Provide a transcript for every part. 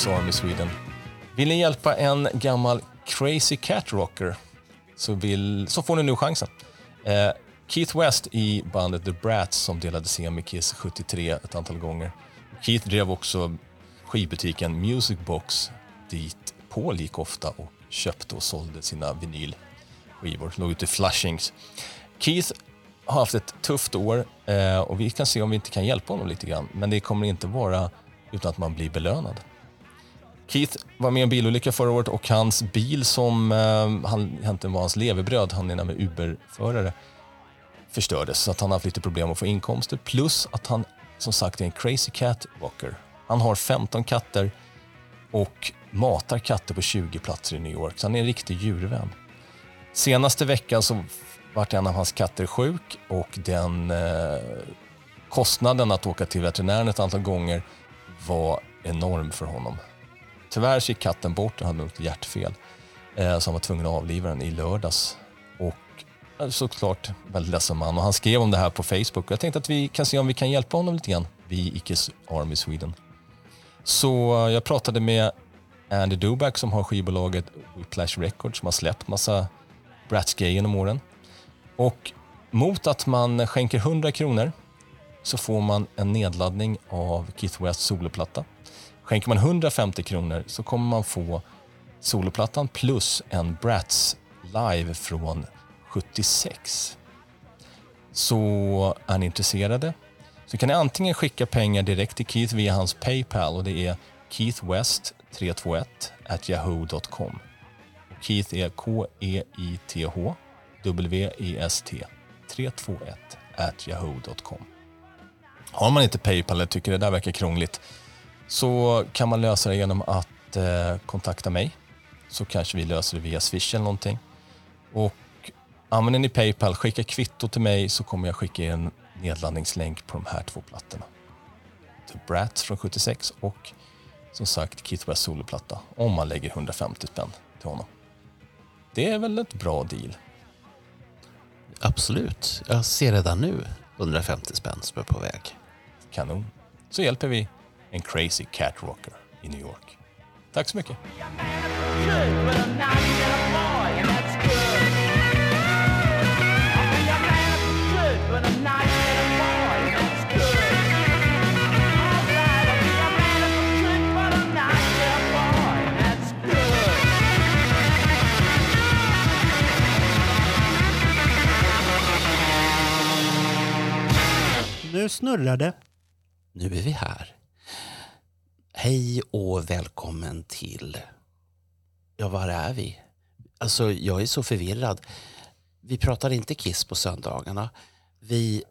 Kiss Army Sweden. Vill ni hjälpa en gammal crazy cat rocker så, vill, så får ni nu chansen. Eh, Keith West i bandet The Brats som delade scen med Kiss 73 ett antal gånger. Keith drev också skivbutiken Music Box dit Paul gick ofta och köpte och sålde sina vinylskivor. Låg ute i Flushings. Keith har haft ett tufft år eh, och vi kan se om vi inte kan hjälpa honom lite grann. Men det kommer inte vara utan att man blir belönad. Keith var med i en bilolycka förra året och hans bil som eh, han, egentligen var hans levebröd, han är nämligen Uber-förare, förstördes. Så att han har haft lite problem att få inkomster. Plus att han som sagt är en crazy cat walker. Han har 15 katter och matar katter på 20 platser i New York. Så han är en riktig djurvän. Senaste veckan så vart en av hans katter sjuk och den eh, kostnaden att åka till veterinären ett antal gånger var enorm för honom. Tyvärr gick katten bort, den hade något hjärtfel. Eh, så han var tvungen att avliva den i lördags. Och eh, såklart väldigt ledsen man. Och han skrev om det här på Facebook. Jag tänkte att vi kan se om vi kan hjälpa honom lite grann. Vi i Kiss Army Sweden. Så eh, jag pratade med Andy Duback som har skivbolaget Whiplash Records som har släppt massa Bratz-grejer genom åren. Och mot att man skänker 100 kronor så får man en nedladdning av Keith Wests soloplatta. Skänker man 150 kronor så kommer man få soloplattan plus en Bratz live från 76. Så är ni intresserade så kan ni antingen skicka pengar direkt till Keith via hans Paypal och det är keithwest321 at yahoo.com. Och Keith är K-E-I-T-H W-E-S-T 321 at yahoo.com. Har man inte Paypal eller tycker det där verkar krångligt så kan man lösa det genom att eh, kontakta mig. Så kanske vi löser det via Swish eller någonting. Och använder ni Paypal, skicka kvitto till mig så kommer jag skicka er en nedladdningslänk på de här två plattorna. The Brats från 76 och som sagt Keith West soloplatta om man lägger 150 spänn till honom. Det är väl ett bra deal? Absolut. Jag ser redan nu 150 spänn som är på väg. Kanon. Så hjälper vi en crazy cat rocker i New York. Tack så mycket. Nu snurrar det. Nu är vi här. Hej och välkommen till... Ja, var är vi? Alltså, jag är så förvirrad. Vi pratar inte Kiss på söndagarna. Vi,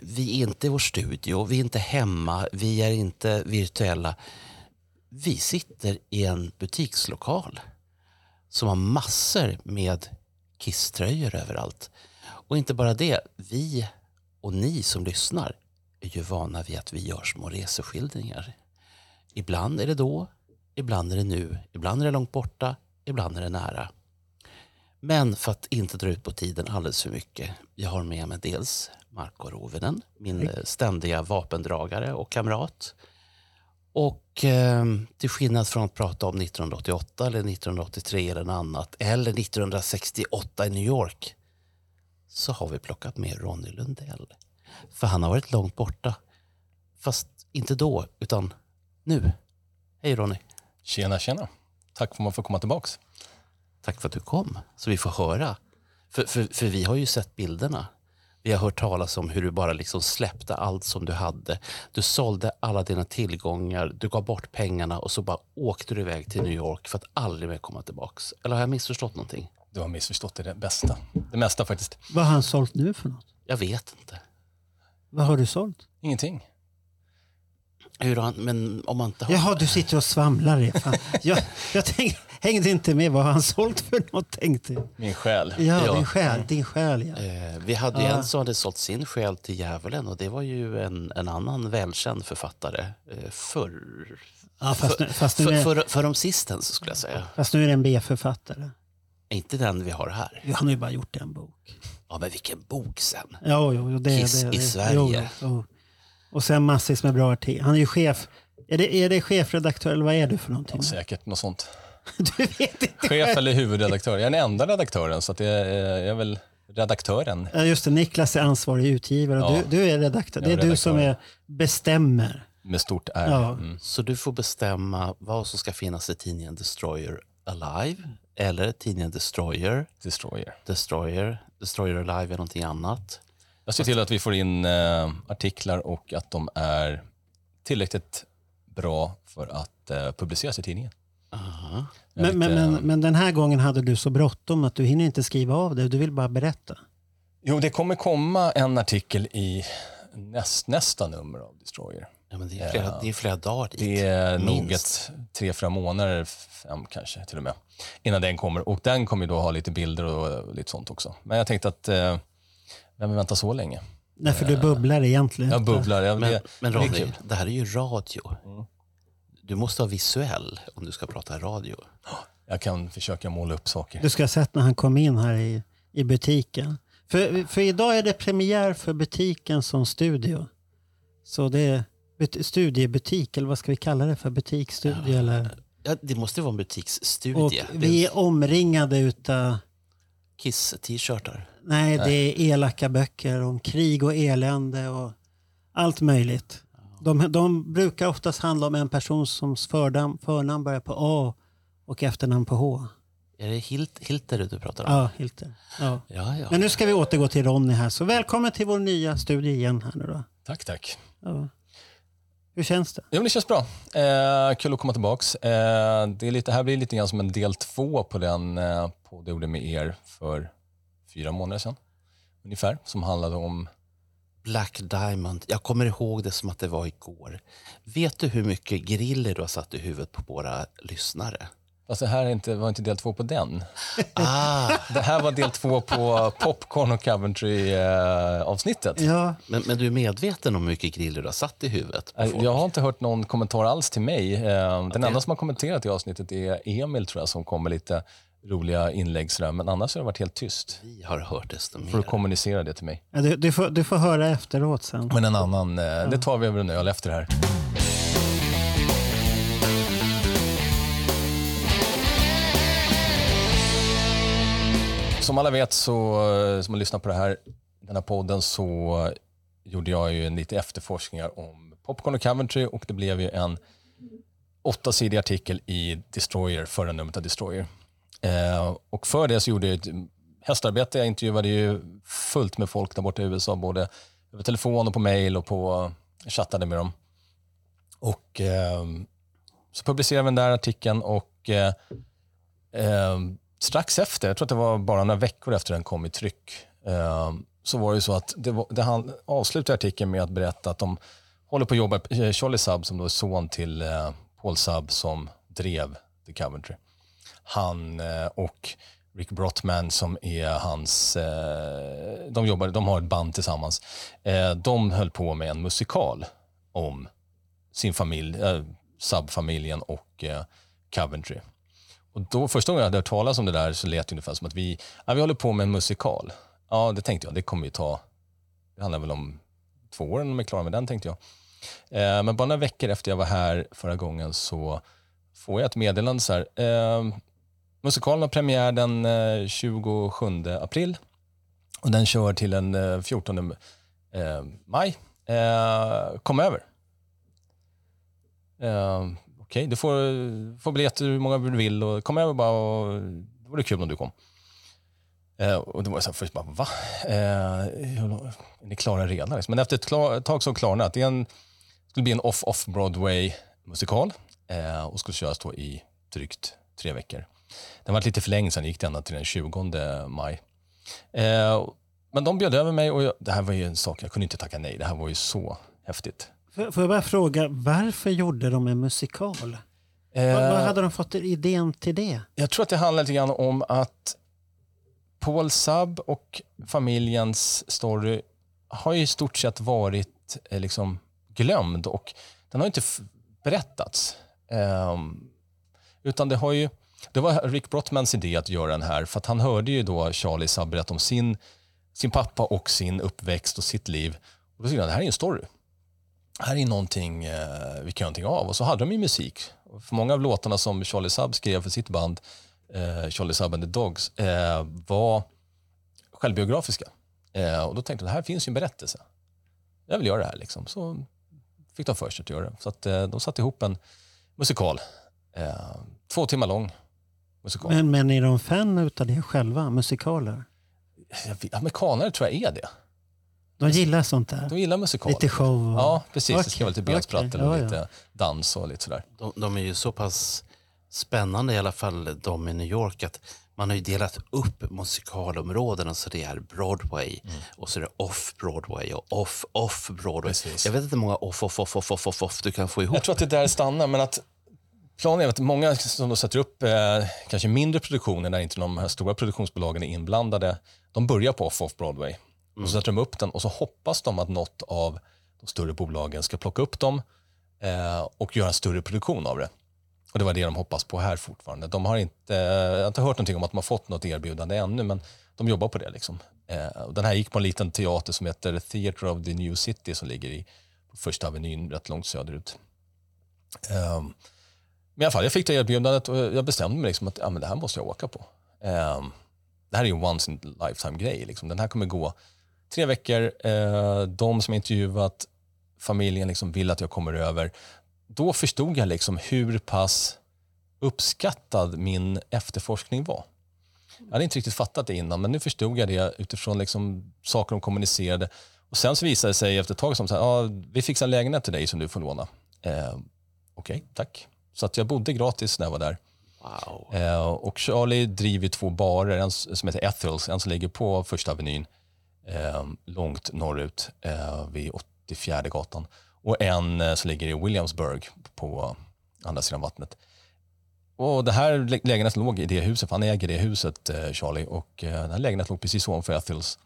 vi är inte i vår studio, vi är inte hemma, vi är inte virtuella. Vi sitter i en butikslokal som har massor med Kiss-tröjor överallt. Och inte bara det, vi och ni som lyssnar är ju vana vid att vi gör små reseskildringar. Ibland är det då, ibland är det nu, ibland är det långt borta, ibland är det nära. Men för att inte dra ut på tiden alldeles för mycket. Jag har med mig dels Marko Rovinen, min ständiga vapendragare och kamrat. Och eh, till skillnad från att prata om 1988 eller 1983 eller något annat eller 1968 i New York så har vi plockat med Ronny Lundell. För han har varit långt borta. Fast inte då, utan nu. Hej Ronny. Tjena, tjena. Tack för att man får komma tillbaks. Tack för att du kom, så vi får höra. För, för, för vi har ju sett bilderna. Vi har hört talas om hur du bara liksom släppte allt som du hade. Du sålde alla dina tillgångar, du gav bort pengarna och så bara åkte du iväg till New York för att aldrig mer komma tillbaks. Eller har jag missförstått någonting? Du har missförstått det bästa. Det mesta faktiskt. Vad har han sålt nu för något? Jag vet inte. Vad har du sålt? Ingenting. Hur han, men om man inte har... Jaha, du sitter och svamlar. Fan. Jag, jag tänkte, hängde inte med. Vad har han sålt för något? Tänkte jag. Min själ. Ja, Ja. din själ. Din själ, ja. Eh, vi hade ju Ja. en som hade sålt sin själ till djävulen och det var ju en, en annan välkänd författare eh, förr. ja fast, nu, fast, nu För, är, för, för de sistens skulle jag säga. fast nu är det en B-författare. Inte den vi har här. Han har ju bara gjort en bok. Ja, men vilken bok sen. Ja, jo, jo, det, Kiss det, det, i Sverige. Jo, jo. Och sen massvis med bra artiklar. Han är ju chef. Är det, är det chefredaktör eller vad är du för någonting? Säkert något sånt. Du vet inte. Chef eller huvudredaktör. Jag är den enda redaktören, så att jag, är, jag är väl redaktören. Ja, just det. Niklas är ansvarig utgivare och Ja. du, du är redaktör. Det är är du som är, redaktör. bestämmer. Med stort R. Ja. Mm. Så du får bestämma vad som ska finnas i tidningen Destroyer Alive eller tidningen Destroyer, Destroyer. Destroyer, Destroyer Alive är någonting annat. Jag ser till att vi får in eh, artiklar och att de är tillräckligt bra för att eh, publiceras i tidningen. Aha. Jag är Men, men, lite- men, men den här gången hade du så bråttom att du hinner inte skriva av det. Du vill bara berätta. Jo, det kommer komma en artikel i näst, nästa nummer av Destroyer. Ja, men det, är flera, det är flera dagar dit. Det är nog ett tre, fyra månader, fem kanske till och med, innan den kommer. Och den kommer ju då ha lite bilder och lite sånt också. Men jag tänkte att, eh, vem vill vänta så länge? Nej, för du bubblar egentligen. Jag bubblar. Jag, Men, det, men Ronny, det här är ju radio. Du måste vara visuell om du ska prata radio. Jag kan försöka måla upp saker. Du ska ha sett när han kom in här i, i butiken. För, för idag är det premiär för butiken som studio. Så det är but- studiebutik, eller vad ska vi kalla det för? Butiksstudio eller? Ja, det måste vara en butiksstudie. Och vi är omringade utav, Kiss-t-shirtar. Nej det är elaka böcker om krig och elände och allt möjligt. De, de brukar oftast handla om en person som förnamn, förnamn börjar på A och efternamn på H. Är det Hilt, Hilter du pratar om? Ja, Hilter. Ja. ja. ja. Men nu ska vi återgå till Ronny här. Så välkommen till vår nya studie igen här nu då. Tack, tack. Ja. Hur känns det? Jo, det känns bra. Eh, kul att komma tillbaks. Eh, det, är lite, här blir lite grann som en del två på den eh, podd jag gjorde med er för fyra månader sedan. Ungefär. Som handlade om... Black Diamond. Jag kommer ihåg det som att det var igår. Vet du hur mycket griller du har satt i huvudet på våra lyssnare? Fast det här är inte, var inte del två på den. Ah, Det här var del två på Popcorn och Coventry-avsnittet. Ja, men, men du är medveten om hur mycket griller du har satt i huvudet jag har inte hört någon kommentar alls till mig. Eh, Den enda som har kommenterat i avsnittet är Emil, tror jag, som kom med lite roliga inlägg. Sådär. Men annars har det varit helt tyst. Vi har hört desto För mer. att kommunicera det till mig. Ja, du, du, får, du får höra efteråt sen. Men en annan, eh, det tar vi över en öl efter det här. Som alla vet, så, eh, som har lyssnat på det här, den här podden, så gjorde jag ju en lite efterforskningar om Popcorn och Coventry och det blev ju en åttasidig artikel i Destroyer, förra numret av Destroyer. Eh, och för det så gjorde jag ett hästarbete. Jag intervjuade ju fullt med folk där borta i USA, både över telefon och på mail och på, eh, chattade med dem. Och eh, så publicerade vi den där artikeln och eh, eh, strax efter, jag tror att det var bara några veckor efter den kom i tryck, eh, så var det ju så att det, var, det han avslutade artikeln med att berätta att de håller på att jobba, eh, Charlie Sub som då är son till eh, Paul Sub som drev The Coventry. Han eh, och Rick Brotman som är hans, eh, de, jobbar, de har ett band tillsammans. Eh, de höll på med en musikal om sin familj, eh, Sabb-familjen och Coventry. Och då, första gången jag hade hört talas om det där så lät det ungefär som att vi, ja, vi håller på med en musikal. Ja, det tänkte jag, det kommer ju ta, det handlar väl om två år när de är klara med den tänkte jag. Eh, men bara några veckor efter jag var här förra gången så får jag ett meddelande så här. Eh, musikalen har premiär den eh, 27 april och den kör till den eh, 14 eh, maj. Kom över. Okej, Okej, du får, får biljetter hur många du vill och kom över bara och det vore kul om du kom. Och då var jag så här, först bara, va? Är ni klara redan? Liksom. Men efter ett tag så klarnade det det är en, skulle bli en off-off Broadway musikal och skulle köras då i drygt tre veckor. Den var lite förlängd sen, gick det ända till den 20 maj. Eh, men de bjöd över mig och jag, det här var ju en sak, jag kunde inte tacka nej. Det här var ju så häftigt. Får jag bara fråga, varför gjorde de en musikal? Eh, Vad, vad hade de fått idén till det? Jag tror att det handlar lite grann om att Paul Sab och familjens story har ju i stort sett varit eh, liksom glömd och den har inte berättats. Ehm, utan det har ju, det var Rick Brottmans idé att göra den här för att han hörde ju då Charlie Saab berätta om sin, sin pappa och sin uppväxt och sitt liv. Och då tyckte han, det här är en story. Här är någonting eh, vi kan göra någonting av. Och så hade de ju musik. För många av låtarna som Charlie Saab skrev för sitt band eh, Charlie Saab and the Dogs eh, var självbiografiska. Eh, och då tänkte jag, det här finns ju en berättelse. Jag vill göra det här. Liksom. Så fick de för sig att göra det. Så att, eh, de satte ihop en musikal. Eh, två timmar lång musikal. Men, men är de fan utav det själva, musikaler? Vet- Amerikanare tror jag är det. De gillar sånt där? De gillar musikaler. Lite show? och- Ja, precis. Det ska vara lite bensprattel och ja, lite dans och lite sådär. De, de är ju så pass spännande i alla fall de i New York att man har ju delat upp musikalområdena så det är Broadway och så är det off-Broadway och off-off-Broadway. Jag vet inte hur många off-off-off-off-off du kan få ihop. Jag tror att det där stannar, men att planen är att många som då sätter upp eh, kanske mindre produktioner där inte de här stora produktionsbolagen är inblandade, de börjar på off-off Broadway. Och så sätter de upp den och så hoppas de att något av de större bolagen ska plocka upp dem eh, och göra en större produktion av det. Och det var det de hoppas på här fortfarande. De har inte, jag har inte hört någonting om att de har fått något erbjudande ännu, men de jobbar på det. Liksom. Eh, den här gick på en liten teater som heter Theatre of the New City som ligger i första avenyn rätt långt söderut. Ehm, men i alla fall, jag fick det erbjudandet och jag bestämde mig liksom att ja, men det här måste jag åka på. Um, det här är ju en once in a lifetime grej. Liksom. Den här kommer gå tre veckor. Uh, de som intervjuat familjen liksom vill att jag kommer över. Då förstod jag liksom hur pass uppskattad min efterforskning var. Jag hade inte riktigt fattat det innan, men nu förstod jag det utifrån liksom saker de kommunicerade. Och Sen så visade det sig efter ett tag som att ah, vi fixar en lägenhet till dig som du får låna. Eh, Okej, okay, tack. Så att jag bodde gratis när jag var där. Wow. Eh, och Charlie driver två barer, en som heter Ethels, en som ligger på första avenyn eh, långt norrut eh, vid 84 gatan och en eh, som ligger i Williamsburg på andra sidan vattnet. Och det här lä- lägenheten låg i det huset, för han äger det huset, eh, Charlie, och eh, den här lägenheten låg precis ovanför Ethels.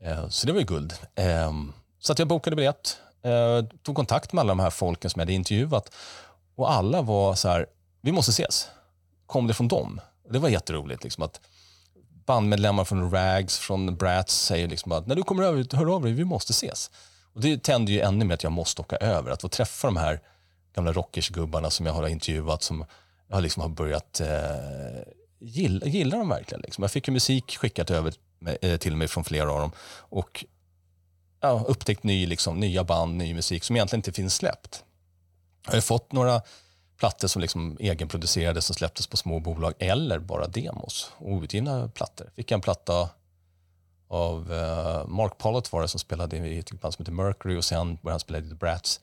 Eh, så det var ju guld. Eh, så att jag bokade biljett, eh, tog kontakt med alla de här folken som jag hade intervjuat och alla var så här, vi måste ses. Kom det från dem? Det var jätteroligt. Liksom, att bandmedlemmar från Rags, från Brats säger liksom att när du kommer över, hör av dig, vi måste ses. Och det tänder ju ännu mer att jag måste åka över. Att få träffa de här gamla rockersgubbarna som jag har intervjuat, som jag har liksom har börjat eh, gilla, gilla dem verkligen. Liksom. Jag fick ju musik skickat över eh, till mig från flera av dem. Och ja, upptäckt ny, liksom, nya band, ny musik som egentligen inte finns släppt. Jag har fått några plattor som liksom egenproducerades som släpptes på små bolag eller bara demos. Outgivna plattor. Fick jag en platta av eh, Mark Pollitt var det som spelade i ett band som heter Mercury och sen började han spela i The Brats.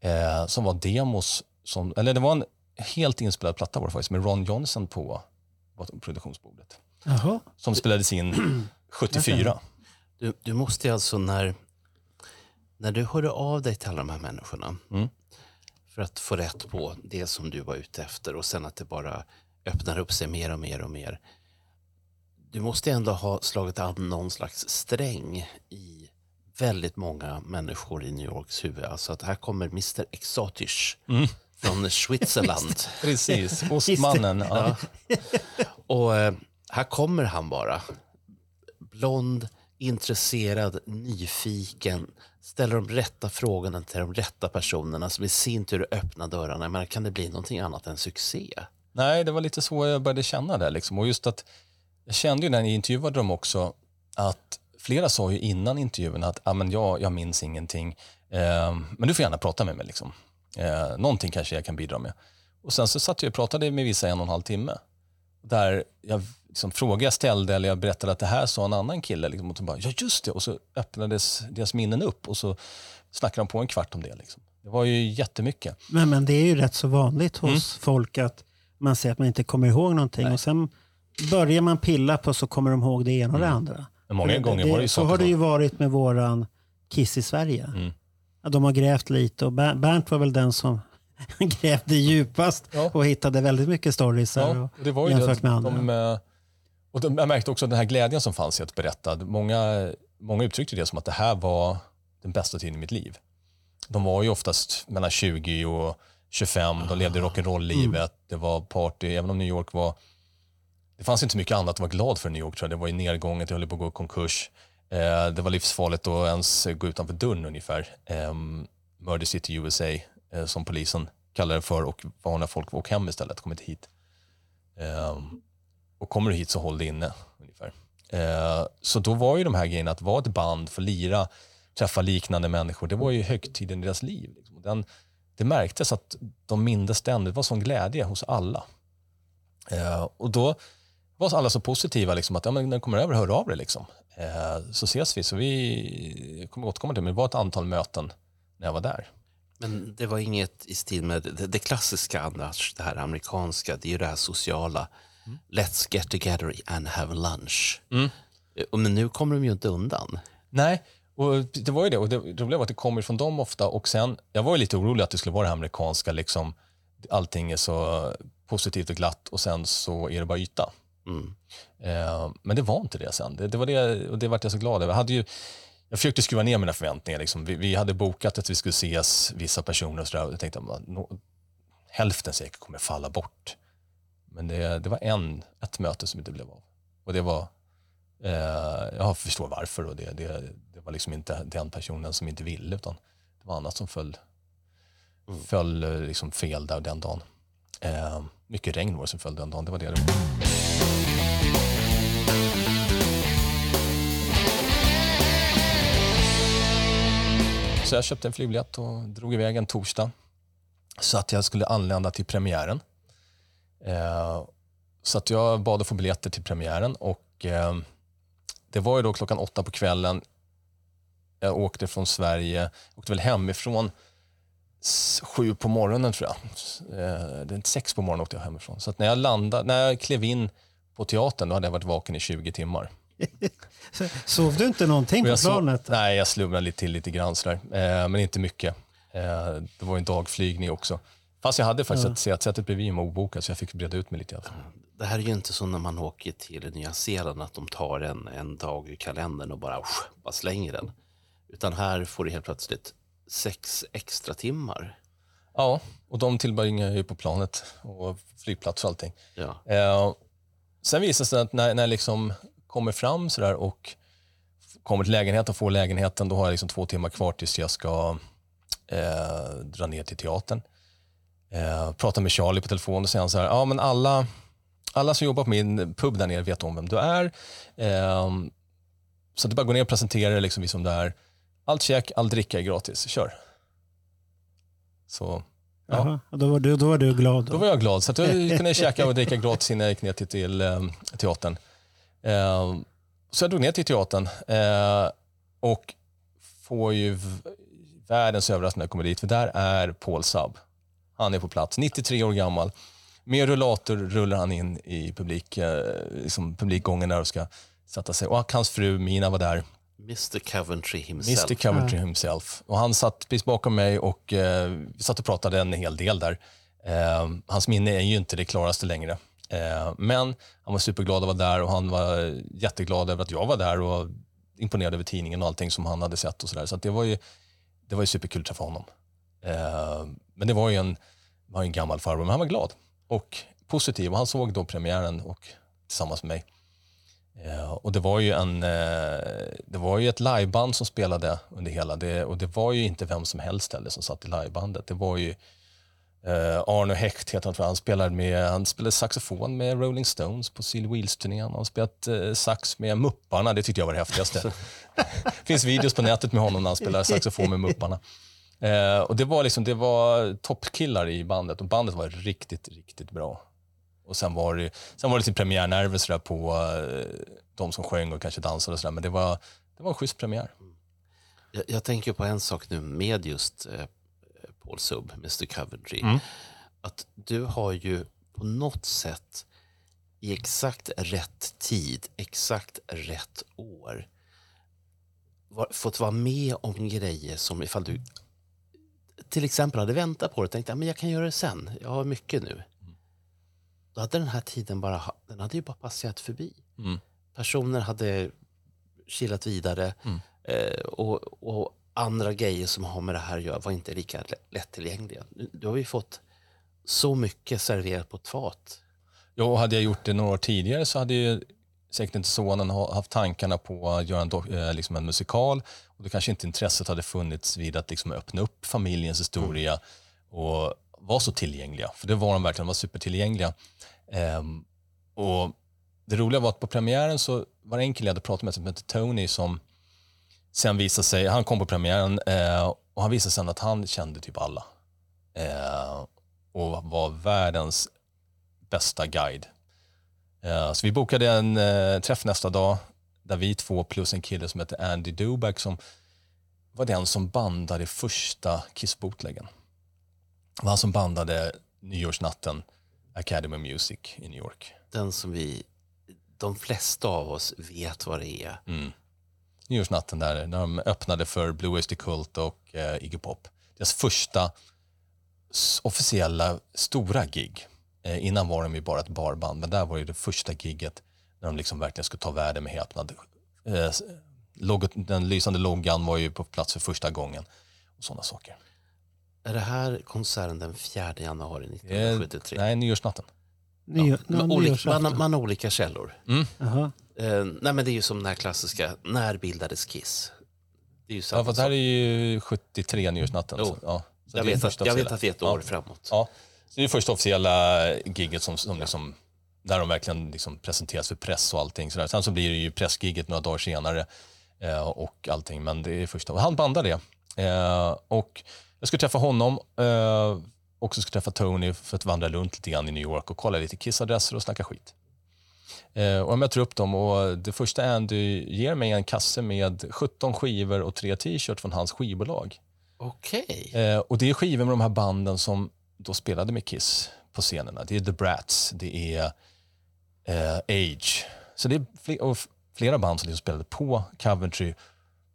Eh, som var demos, som, eller det var en helt inspelad platta var det faktiskt med Ron Johnson på, på produktionsbordet. Jaha. Som spelades in 74. Du, du måste ju alltså när, när du hörde av dig till alla de här människorna Mm. För att få rätt på det som du var ute efter och sen att det bara öppnar upp sig mer och mer och mer. Du måste ändå ha slagit an någon slags sträng i väldigt många människor i New Yorks huvud. Alltså att här kommer Mr Exotisch från Switzerland. Precis, Ostmannen. Ja. Och eh, här kommer han bara. Blond, intresserad, nyfiken, ställer de rätta frågorna till de rätta personerna som i sin tur öppnar dörrarna. Men kan det bli någonting annat än succé? Nej, det var lite så jag började känna det. Liksom. Och just att jag kände ju när jag intervjuade dem också att flera sa ju innan intervjun att ah, men jag, jag minns ingenting, eh, men du får gärna prata med mig. Liksom. Eh, någonting kanske jag kan bidra med. Och sen så satt jag och pratade med vissa en och en halv timme. Där jag liksom, frågor jag ställde eller jag berättade att det här sa en annan kille. Liksom, och så bara, ja just det, och så öppnades deras minnen upp och så snackade de på en kvart om det. Liksom. Det var ju jättemycket. Men, men det är ju rätt så vanligt hos folk att man säger att man inte kommer ihåg någonting och sen börjar man pilla på så kommer de ihåg det ena och det andra. Men många För gånger var det ju Så saker har det ju varit med våran Kiss i Sverige. Mm. De har grävt lite och Ber- Bernt var väl den som grävde djupast Ja. och hittade väldigt mycket stories Ja, det var ju det, jämfört att med andra. de, eh, och jag märkte också den här glädjen som fanns i att berätta. Många, många uttryckte det som att det här var den bästa tiden i mitt liv. De var ju oftast mellan 20 och 25, de levde rock'n'roll-livet, det var party, även om New York var... Det fanns inte mycket annat att vara glad för i New York tror jag. Det var i nedgången, det höll på att gå i konkurs. Eh, det var livsfarligt att ens gå utanför dörren ungefär. Eh, Murder City USA, eh, som polisen kallar det för och varnar folk åk hem istället, kom inte hit. Ehm, och kommer du hit så håll dig inne. ungefär. Eh, så då var ju de här grejerna att vara ett band, få lira, träffa liknande människor, det var ju högtiden i deras liv. Liksom. Den, det märktes att de mindes den, det var sån glädje hos alla. Eh, och då var alla så positiva liksom, att ja, men när du kommer över, hör av dig. Liksom. Eh, så ses vi. Så vi kommer återkomma till det, men det var ett antal möten när jag var där. Men det var inget i stil med det, det klassiska annars, det här amerikanska, det är ju det här sociala. Let's get together and have lunch. Eh, och Men nu kommer de ju inte undan. Nej, och det var ju det. Och det roliga var att det kommer från dem ofta. Och sen, jag var ju lite orolig att det skulle vara det här amerikanska, liksom, allting är så positivt och glatt och sen så är det bara yta. Mm. Eh, men det var inte det sen. Det, det var det, och det vart jag så glad över. Jag, hade ju, jag försökte skruva ner mina förväntningar. Liksom. Vi, vi hade bokat att vi skulle ses, vissa personer och sådär. Jag tänkte att no, hälften säkert kommer falla bort. Men det, det var en, ett möte som inte blev av. Och det var, eh, jag förstår varför. Och det, det, det var liksom inte den personen som inte ville, utan det var annat som föll, föll eh, liksom fel där den dagen. Eh, mycket regn var det som föll den dagen, det var det det. Så jag köpte en flygbiljett och drog iväg en torsdag. Så att jag skulle anlända till premiären. Eh, så att jag bad att få biljetter till premiären och eh, det var ju då klockan åtta på kvällen. Jag åkte från Sverige, åkte väl hemifrån sju på morgonen tror jag. Eh, det är sex på morgonen åkte jag hemifrån. Så när jag landade, när jag klev in på teatern då hade jag varit vaken i 20 timmar. Sov du inte någonting på planet? nej, jag slumrade lite till lite grann sådär. Eh, men inte mycket. Eh, det var ju en dagflygning också. Fast jag hade faktiskt ett sätsätet bredvid mig obokat så jag fick breda ut mig lite. i alla fall. Det här är ju inte som när man åker till Nya Zeeland att de tar en, en dag ur kalendern och bara, usch, bara slänger den. Utan här får du helt plötsligt sex extra timmar. Ja, och de tillbringar jag ju på planet och flygplats och allting. Ja. Eh, sen visar det sig att när, när jag liksom kommer fram sådär och kommer till lägenheten och får lägenheten, då har jag liksom två timmar kvar tills jag ska eh, dra ner till teatern. Eh, pratar med Charlie på telefon och säger han så här, ja men alla, alla som jobbar på min pub där nere vet om vem du är. Eh, så det är bara att gå ner och presentera dig, liksom, som du är. Allt check, all dricka är gratis, kör. Så ja. Jaha, då, var du, då var du glad. Då. Då var jag glad, så att jag kunde käka och dricka gratis innan jag gick ner till, till eh, teatern. Eh, så jag drog ner till teatern eh, och får ju världens överraskning när jag kommer dit, för där är Paul Saab. Han är på plats, 93 år gammal. Med rullator rullar han in i publik, eh, liksom publikgången där och ska sätta sig. Och hans fru Mina var där. Mr Coventry himself. Mr Coventry himself. Och han satt precis bakom mig och eh, vi satt och pratade en hel del där. Eh, hans minne är ju inte det klaraste längre. Eh, men han var superglad att vara där och han var jätteglad över att jag var där och imponerad över tidningen och allting som han hade sett och sådär. Så att det var ju, det var ju superkul att träffa honom. Eh, men det var ju en, var en gammal farbror, men han var glad och positiv och han såg då premiären och, tillsammans med mig. Eh, och det var ju, en, eh, det var ju ett liveband som spelade under hela det och det var ju inte vem som helst heller som satt i livebandet. Det var ju Arno Hecht, heter han, tror jag. han spelade, med, han spelade saxofon med Rolling Stones på Seal Wheels-turnén. Han har spelat sax med Mupparna, det tyckte jag var det häftigaste. det finns videos på nätet med honom när han spelar saxofon med Mupparna. Eh, och det var, liksom, det var toppkillar i bandet och bandet var riktigt, riktigt bra. Och sen var det, sen var det lite premiärnerver sådär på eh, de som sjöng och kanske dansade och sådär, men det var, det var en schysst premiär. Jag, jag tänker på en sak nu med just eh, Paul Sub, Mr Coventry. Mm. Att du har ju på något sätt i exakt rätt tid, exakt rätt år var, fått vara med om grejer som ifall du till exempel hade väntat på det och tänkt att jag kan göra det sen, jag har mycket nu. Då hade den här tiden bara, den hade ju bara passerat förbi. Mm. Personer hade kilat vidare eh, och, och andra grejer som har med det här att göra var inte lika lä- lättillgängliga. Nu, då har vi fått så mycket serverat på ett fat. Ja, och hade jag gjort det några år tidigare så hade ju säkert inte sonen ha- haft tankarna på att göra en, eh, liksom en musikal och då kanske inte intresset hade funnits vid att liksom öppna upp familjens historia och vara så tillgängliga. För det var de verkligen, de var supertillgängliga. Um, och det roliga var att på premiären så var det en kille jag hade pratat med som hette Tony som sen visade sig, han kom på premiären eh, och han visade sen att han kände typ alla. Eh, och var världens bästa guide. Eh, så vi bokade en eh, träff nästa dag där vi två plus en kille som heter Andy Duback som var den som bandade första Kiss bootleggen. Det var han som bandade nyårsnatten Academy Music i New York. Den som vi, de flesta av oss vet vad det är. Nyårsnatten där när de öppnade för Blue Oyster Cult och eh, Iggy Pop. Deras första officiella stora gig. Eh, innan var de ju bara ett barband, men där var det det första gigget när de liksom verkligen skulle ta världen med häpnad. Eh, logot, den lysande loggan var ju på plats för första gången. Och sådana saker. Är det här konserten den 4 januari Eh, 1973? nej, nyårsnatten. Nyår, Man, ja, olika, man, man har olika källor. Jaha. Eh, nej men det är ju som den här klassiska, när bildades Kiss? Det är ju Ja, fast det här är ju 73 nyårsnatten. Jo. Så, ja. Så jag, det är vet första att, jag vet att vi är ett år Ja. framåt. Ja, så det är det första officiella gigget som, som liksom, där de verkligen liksom presenteras för press och allting. Sådär. Sen så blir det ju pressgiget några dagar senare eh, och allting, men det är första. Han bandar det. Eh, och jag skulle träffa honom eh, och så skulle träffa Tony för att vandra runt lite grann i New York och kolla lite kissadresser och snacka skit. Eh, och jag möter upp dem och det första Andy ger mig en kasse med 17 skivor och tre t-shirts från hans skivbolag. Okej. Eh, och det är skivor med de här banden som då spelade med Kiss på scenerna. Det är The Brats, det är eh, Age. Så det är fle- och f- flera band som liksom spelade på Coventry,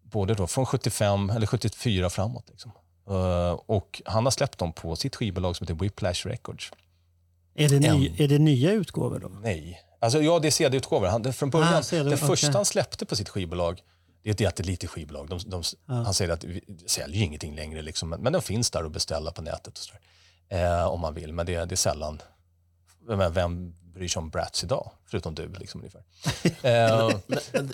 både då från 75 eller 74 framåt. Liksom. Eh, och han har släppt dem på sitt skivbolag som heter Whiplash Records. Är, det ny, En. är det nya utgåvor då? Nej. Alltså, ja, det är CD-utgåvor. Han, från början, Ah, CD, det okej. första han släppte på sitt skivbolag, det är ett jättelitet skivbolag. De, de, Han säger att vi säljer ingenting längre, liksom, men, men de finns där att beställa på nätet och så eh, om man vill. Men det, det är sällan. Vem, vem bryr sig om Bratz idag? Förutom du, liksom, ungefär. eh, Men, men,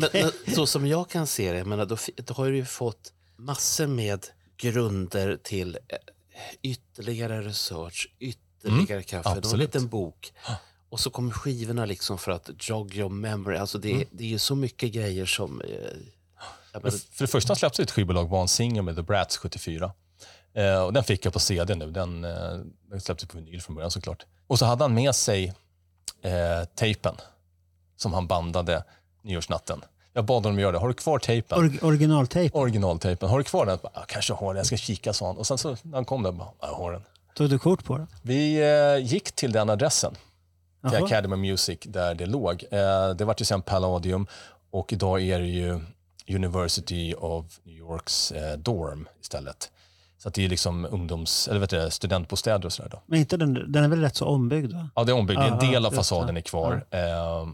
men, men, så som jag kan se det, menar, då, då har du ju fått massor med grunder till eh, ytterligare research, ytterligare kaffe, du har en absolut. liten bok. Och så kommer skivorna liksom för att jog your memory. Alltså det, det är ju så mycket grejer som... Eh, menar, För det första han släppte ett skivbolag var en singel med The Brats 74. Eh, och den fick jag på CD nu. Den, eh, den släpptes på vinyl från början såklart. Och så hade han med sig eh, tejpen som han bandade nyårsnatten. Jag bad honom göra det. Har du kvar tejpen? Or, originaltejp? Originaltejpen. Har du kvar den? Jag kanske har den. Jag ska kika, sa han. Och sen så när han kom där, bara, jag har den. Tog du kort på det? Vi eh, gick till den adressen, till. Academy Music, där det låg. Eh, det var ju sen Palladium och idag är det ju University of New Yorks eh, Dorm istället. Så att det är liksom ungdoms, eller vet du, studentbostäder och sådär. Då. Men inte den, den är väl rätt så ombyggd? Va? Ja, det är ombyggt. En Aha, del av fasaden är kvar, eh,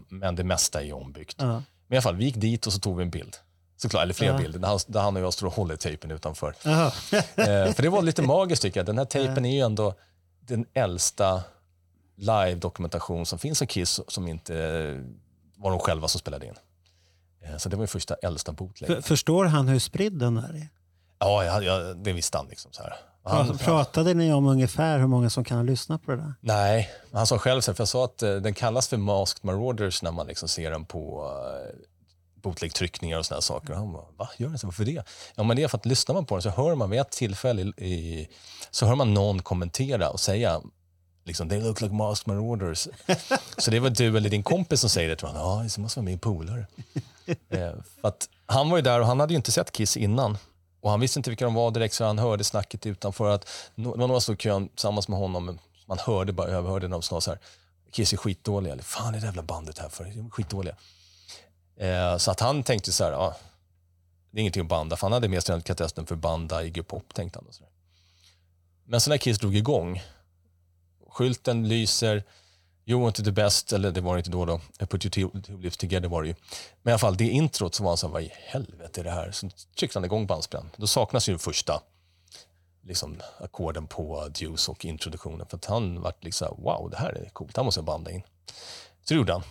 men det mesta är ombyggt. Ja. Men i alla fall, vi gick dit och så tog vi en bild. Såklart, eller flera bilder, där han, där han och jag står och håller tejpen utanför. Eh, för det var lite magiskt tycker jag. Den här tejpen är ju ändå den äldsta live-dokumentation som finns om Kiss som inte var de själva som spelade in. Eh, Så det var ju första äldsta bootleg. För, förstår han hur spridd den är? Ja, ja, ja, det visste han. Liksom, så här. Han, Pra- Pratade ni om ungefär hur många som kan ha lyssnat på det där? Nej, han sa själv, för jag sa att eh, den kallas för Masked Marauders när man liksom ser den på uh, bootleg-tryckningar och sådana saker. Och han bara, va, gör den så? Varför det? Ja, men det är för att lyssnar man på den så hör man vid ett tillfälle i, i, så hör man någon kommentera och säga liksom, they look like Masked Marauders. så det var du eller din kompis som säger det, tror han. Ja, det måste vara min polare. eh, för att han var ju där och han hade ju inte sett Kiss innan. Och han visste inte vilka de var direkt så han hörde snacket utanför. Att, det var några som stod i kön tillsammans med honom. Man hörde bara, överhörde när de sa så här. Kiss är skitdåliga. Eller, Fan är det jävla bandet här för? De är skitdåliga. Eh, så att han tänkte så här, Ah, det är ingenting att banda. För han hade mer sig den för banda Iggy Pop tänkte han. Och så där. Men så när Kiss drog igång, skylten lyser, You want the best, eller det var det inte då då, I put your two, lives together var det ju. Men i alla fall, det introt så var han så här, vad i helvete är det här? Så tryckte han igång bandspelaren. Då saknas ju den första liksom, ackorden på Deuce och introduktionen. För att han vart liksom, wow, det här är coolt, det här måste jag banda in. Så det gjorde han.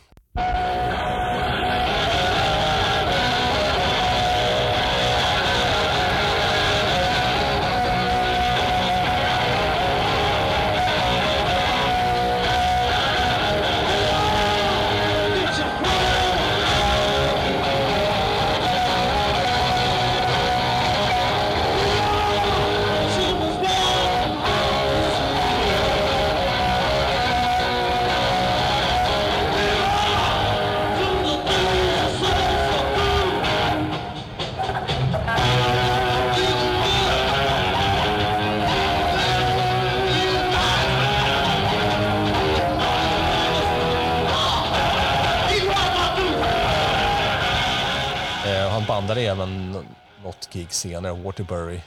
Gig senare, Waterbury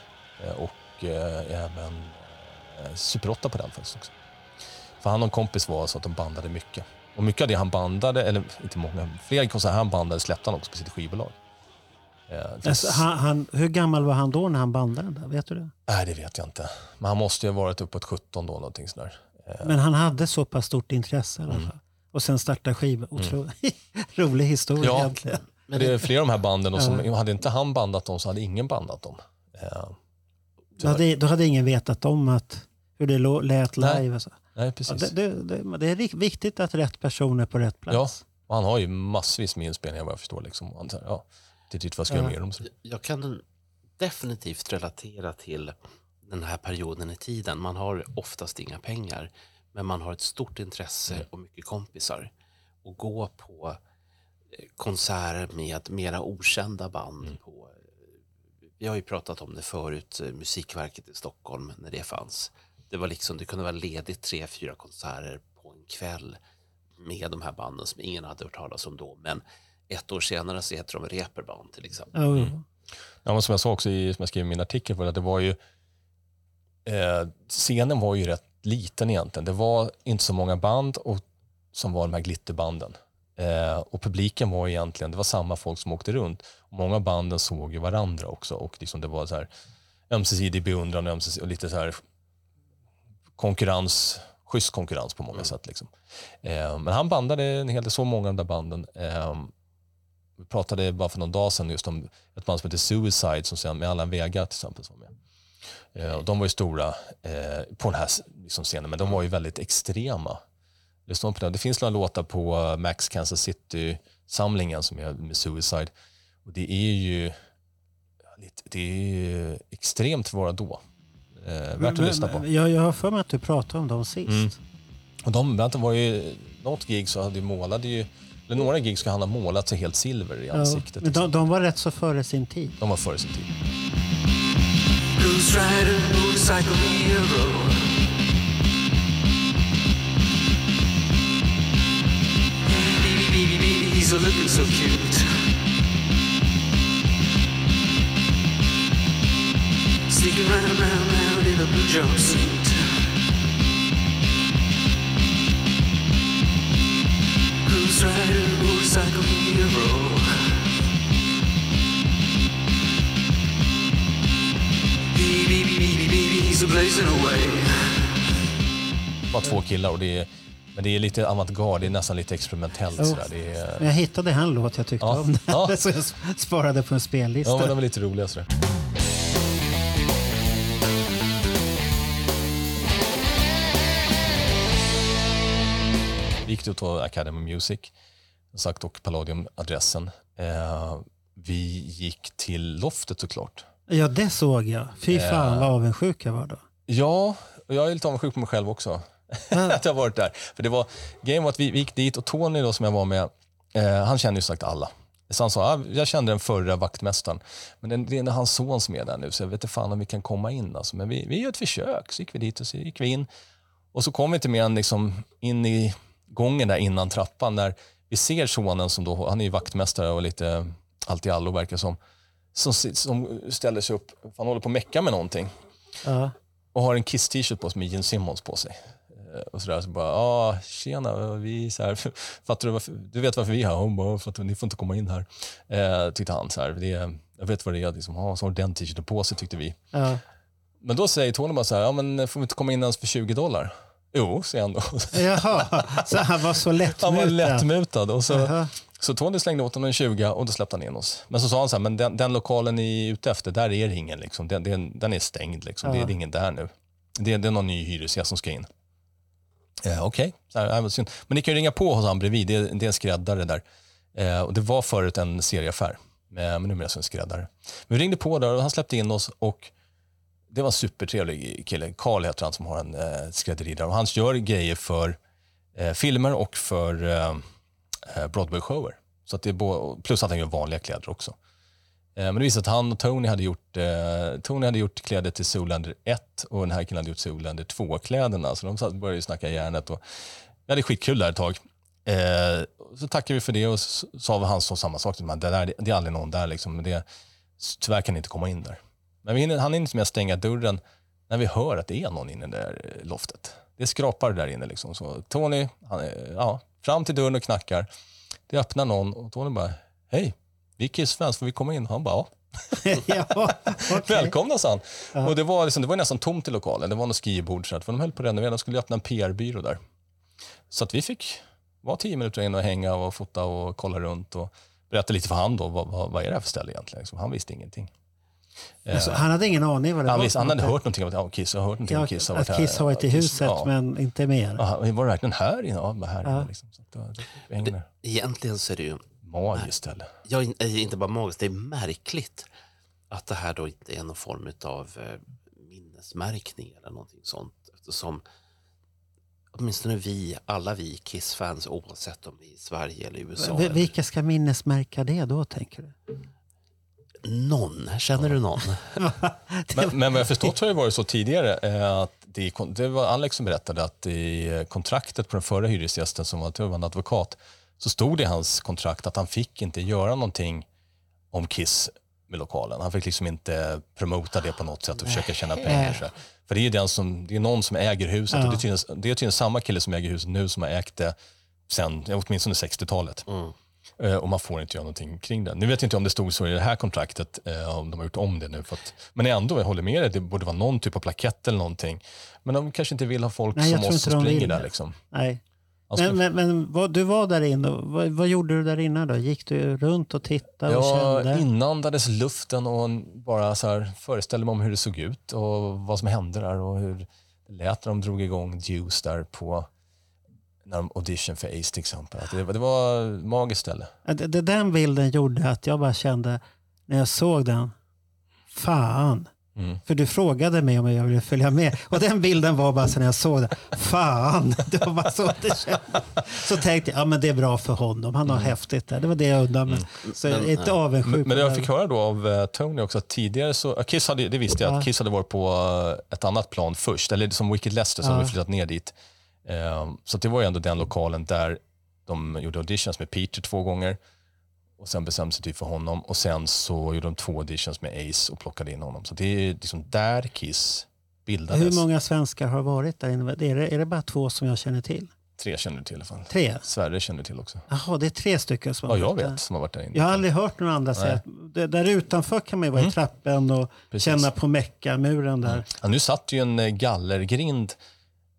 eh, och eh, även eh, Super 8 på den faktiskt också. För han och en kompis var så att de bandade mycket. Och mycket av det han bandade, eller inte många, flera konserter han bandade släppte han också på sitt skivbolag. Alltså, han, han, hur gammal var han då när han bandade den där? Vet du det? Nej, det vet jag inte. Men han måste ju ha varit uppåt 17 då, någonting sådär. Men han hade så pass stort intresse i alla Mm. fall. Och sen starta skiva. Otro... Rolig historia Ja. egentligen. Men det är flera av de här banden, och som, Ja. hade inte han bandat dem så hade ingen bandat dem. Eh, Då hade, då hade ingen vetat om att, hur det lät Nej, live. och så. nej, Ja, precis. det, det, det, det är viktigt att rätt person är på rätt Ja, plats. och han har ju massvis med inspelningar vad jag förstår. Liksom. Han, så här, ja, det är typ vad jag ska göra Ja. mer om. Så. Jag kan definitivt relatera till den här perioden i tiden. Man har oftast inga pengar, men man har ett stort intresse och mycket kompisar. Och gå på konserter med mera okända band. På, eh, vi har ju pratat om det förut, eh, Musikverket i Stockholm, när det fanns. Det, var liksom, det kunde vara ledigt tre, fyra konserter på en kväll med de här banden som ingen hade hört talas om då. Men ett år senare så heter de Reeperbahn till exempel. Mm. Ja, men som jag sa också i, som jag skrev i min artikel, var att det var ju, eh, scenen var ju rätt liten egentligen. Det var inte så många band och, som var de här glitterbanden. Eh, och publiken var egentligen, det var samma folk som åkte runt. Och många banden såg ju varandra också och liksom det var så här ömsesidig beundran ömsesidig, och lite så här konkurrens, schysst konkurrens på många sätt. Liksom. Eh, men han bandade en hel del, så många av de där banden. Eh, vi pratade bara för någon dag sedan just om ett band som heter Suicide som sen med Allan Vega till exempel. Som var med. Eh, och de var ju stora eh, på den här liksom, scenen, men de var ju väldigt extrema. Lyssna på det. det finns några låtar på eh, Max Kansas City-samlingen som är med Suicide. Och det är ju lite- det är ju extremt vara då. Eh, värt att lyssna på. Jag, jag har för mig att du pratade om dem sist. Mm. Och de, det var ju, något gig så hade ju målade ju, eller några gig ska han ha målat sig helt silver i Ja, ansiktet. men de, de var rätt så före sin tid. De var före sin tid. He's a looking so cute. Sneaking round, round, round in a blue jumpsuit. Ghost Rider, motorcycle hero. Baby, baby, baby, baby, he's a blazing away. Var två killar och det är Men det är lite avantgarde, det är nästan lite experimentellt. Oh. Sådär. Är, jag hittade en låt jag tyckte Ja. om. Ja. så jag sparade på en spellista. ja, men de är lite roliga. Sådär. Vi gick ut på Academy Music, sagt, och Palladium-adressen. Eh, vi gick till loftet såklart. Ja, det såg jag. Fy fan Eh. vad avundsjuk jag var då. Ja, och jag är lite avundsjuk på mig själv också. att jag har varit där. För det var, grejen var att vi, vi gick dit och Tony då, som jag var med, eh, han känner ju sagt alla. Så han sa, ah, jag kände den förra vaktmästaren, men det, det är hans son som är där nu, så jag vet inte fan om vi kan komma in. Alltså. Men vi, vi gör ett försök. Så gick vi dit och så gick vi in. Och så kom vi inte mer än liksom in i gången där innan trappan, när vi ser sonen som då, han är ju vaktmästare och lite allt i allo verkar som, som, som ställer sig upp, han håller på att mecka med någonting Ja. och har en Kiss t-shirt på sig med Gene Simmons på sig. Eh, Och sådär, så bara, ja, tjena, vi så här, fattar du, varför, du vet varför vi är här? Hon bara, för att ni får inte komma in här. Eh, tyckte han så här, det jag vet vad det är, liksom, ah, så har den t-shirten på sig tyckte vi. Ja. Men då säger Tony bara så här, ja men får vi inte komma in ens för 20 dollar? Jo, säger han då. Jaha, så han var så lättmutad. Han var lättmutad. Och så, Jaha. så Tony slängde åt honom en 20 och då släppte han in oss. Men så sa han så här, men den, den lokalen ni är ute efter, där är det ingen. Liksom. Den, den, den är stängd. Liksom. Det, Ja. är ingen där nu. Det, det är någon ny hyresgäst som ska in. Eh, Okej, okay. men synd. men ni kan ju ringa på hos han bredvid. Det, är- det är en skräddare där. Eh, och det var förut en serieaffär, eh, men numera är det en skräddare. Men vi ringde på där och han släppte in oss och det var en supertrevlig kille. Karl heter han som har en eh, skrädderi där. Och han gör grejer för eh, filmer och för eh, eh Broadway-shower. Så att det är bo- plus att han gör vanliga kläder också. Eh, men det visade sig att han och Tony hade gjort, eh, Tony hade gjort kläder till Zoolander 1 och den här killen hade gjort Zoolander 2-kläderna. Så de satt- började ju snacka järnet och vi hade skitkul där ett tag. Eh, så tackade vi för det och så sa han sa samma sak. till mig, Det, där, det är aldrig någon där liksom. Men det, tyvärr kan ni inte komma in där. Men vi hinner, han hinner inte med att stänga dörren när vi hör att det är någon inne i det där eh, loftet. Det skrapar där inne. Liksom. Så Tony, han, eh, ja, fram till dörren och knackar. Det öppnar någon och Tony bara, hej, vi är Kiss-fans, får vi komma in? Han bara, ja. ja, okej. Välkomna, sa han. Och det var, liksom, det var nästan tomt i lokalen. Det var något skrivbord, så att, för de höll på att renovera. De skulle öppna en PR-byrå där. Så att vi fick vara tio minuter in och hänga och fota och kolla runt och berätta lite för han då, vad, vad, vad är det här för ställe egentligen? Liksom, han visste ingenting. Alltså, han hade ingen aning vad det Han, var. visste, han hade hört någonting om ja, Kiss, jag har hört någonting Ja, om Kiss. har varit att. Kiss har varit i Ja, Kiss, huset, ja. men inte mer. Ja, var det verkligen här inne? Ja, här Ja. inne. Liksom. Så hänga där. Egentligen så är det ju Magiskt ställe. ja, in- inte bara magiskt, det är märkligt att det här då inte är någon form av eh, minnesmärkning eller någonting sånt. Eftersom åtminstone vi, alla vi Kiss-fans, oavsett om vi är i Sverige eller USA, Vi- eller Vilka ska minnesmärka det då, tänker du? någon, känner du någon? Men, men vad jag förstått har det varit så tidigare eh, att det, var Alex som berättade att i eh, kontraktet på den förra hyresgästen som var, var en advokat så stod det i hans kontrakt att han fick inte göra någonting om Kiss med lokalen. Han fick liksom inte promota det på något sätt och försöka tjäna pengar. Så. För det är ju den som, det är någon som äger huset och det är, tydligen, det är tydligen samma kille som äger huset nu som har ägt det sen ja, åtminstone 60-talet. Eh, Och man får inte göra någonting kring det. Nu vet jag inte om det stod så i det här kontraktet, eh, om de har gjort om det nu. För att, men ändå, jag håller med dig, det borde vara någon typ av plakett eller någonting. Men de kanske inte vill ha folk Nej, som oss som springer där. Liksom. Nej. Skulle- Men, men, men vad, du var där inne. Vad, vad gjorde du där inne då? Gick du runt och tittade och Jag kände? inandades luften och bara så här föreställde mig om hur det såg ut och vad som hände där och hur det lät när de drog igång Juice där på när de audition för Ace till exempel. Det, var- det var ett magiskt ställe. Det, det, den bilden gjorde att jag bara kände, när jag såg den, fan. Mm. För du frågade mig om jag ville följa med. Och den bilden var bara så när jag såg den, fan. Det var bara så det kändes. Så tänkte jag, ja men det är bra för honom. Han har häftigt där. Det var det jag undrade mig. Så jag är inte avundsjuk. Men, men jag det. fick höra då av eh, Tony också att tidigare så, Kiss hade, det visste jag, Ja. att Kiss hade varit på eh, ett annat plan först, eller som Wicked Lester som Ja. hade flyttat ner dit. Eh, så det var ju ändå den lokalen där de gjorde auditions med Peter två gånger och sen bestämde sig typ för honom och sen så gjorde de två auditions med Ace och plockade in honom. Så det är liksom där Kiss bildades. Hur många svenskar har varit där inne? Är det, är det bara två som jag känner till? Tre känner du till i alla fall. Tre? Sverige känner du till också. Jaha, det är tre stycken som Ja, har jag varit där. vet som har varit där inne. Jag har aldrig hört någon andra säga att där utanför kan man ju vara i trappen och Precis. känna på Mecka-muren där. Ja, nu satt ju en eh, gallergrind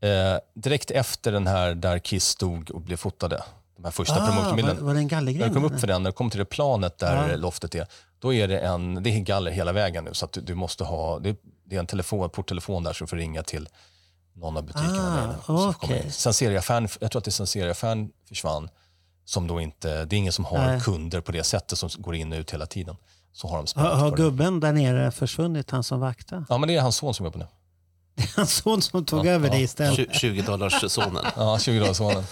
Eh, direkt efter den här där Kiss stod och blev fotade, de här första Ah, var, promotionbilderna. var det en När gallergrej? jag kom upp för den, när jag kom till det planet där Ja. loftet är, då är det en, det är galler hela vägen nu så att du, du måste ha, det, det är en telefon, porttelefon där som du får ringa till någon av butikerna. Ah, där. Så in. Senseria-fan, jag tror att det är Senseria-fan försvann, som då inte, det är ingen som har Nej. kunder på det sättet som går in och ut hela tiden. Så har de Har, har gubben där nere försvunnit, han som vaktar? Ja men det är hans son som jobbar nu. Hans son som tog Ja, över det ja. istället. 20 dollars sonen. Ja, 20-årssonen.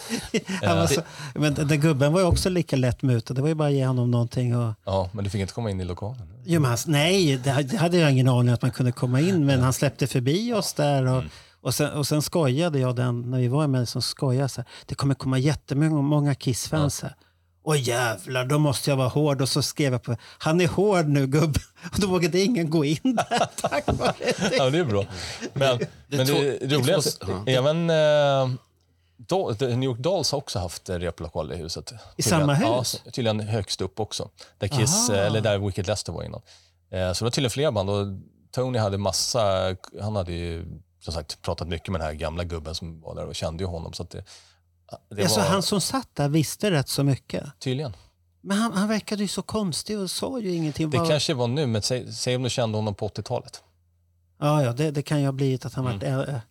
Han var så, men den gubben var ju också lika lätt mutad. Det var ju bara att ge honom någonting. Och, Ja, men du fick inte komma in i lokalen. jo, men han, nej, det hade- det jag ingen aning att man kunde komma in. Men han släppte förbi oss där. Och, och, sen, och sen skojade jag den, när vi var med så skojade så här, det kommer komma jättemånga många Kiss-fans här. Åh jävlar, då måste jag vara hård. Och så skrev jag på, han är hård nu gubben. Och då vågade ingen gå in där tack vare det. Ja, det är bra. Men det, men det, det är roliga ja. även eh, Do- The New York Dolls har också haft eh, replokal i huset. I Tydligen- samma Ja, hus? tydligen högst upp också. Där Kiss, Aha. eh, eller där Wicked Lester var innan. Eh, så det var tydligen flera band och Tony hade massa, han hade ju som sagt pratat mycket med den här gamla gubben som var där och kände ju honom. Så det, det Alltså, var han som satt där visste rätt så mycket. tydligen. Men han, han verkade ju så konstig och sa ju ingenting. Det Bara- kanske var nu, men säg, säg om du kände honom på 80-talet. Ja, ja det, det kan ju ha blivit att han Mm. varit...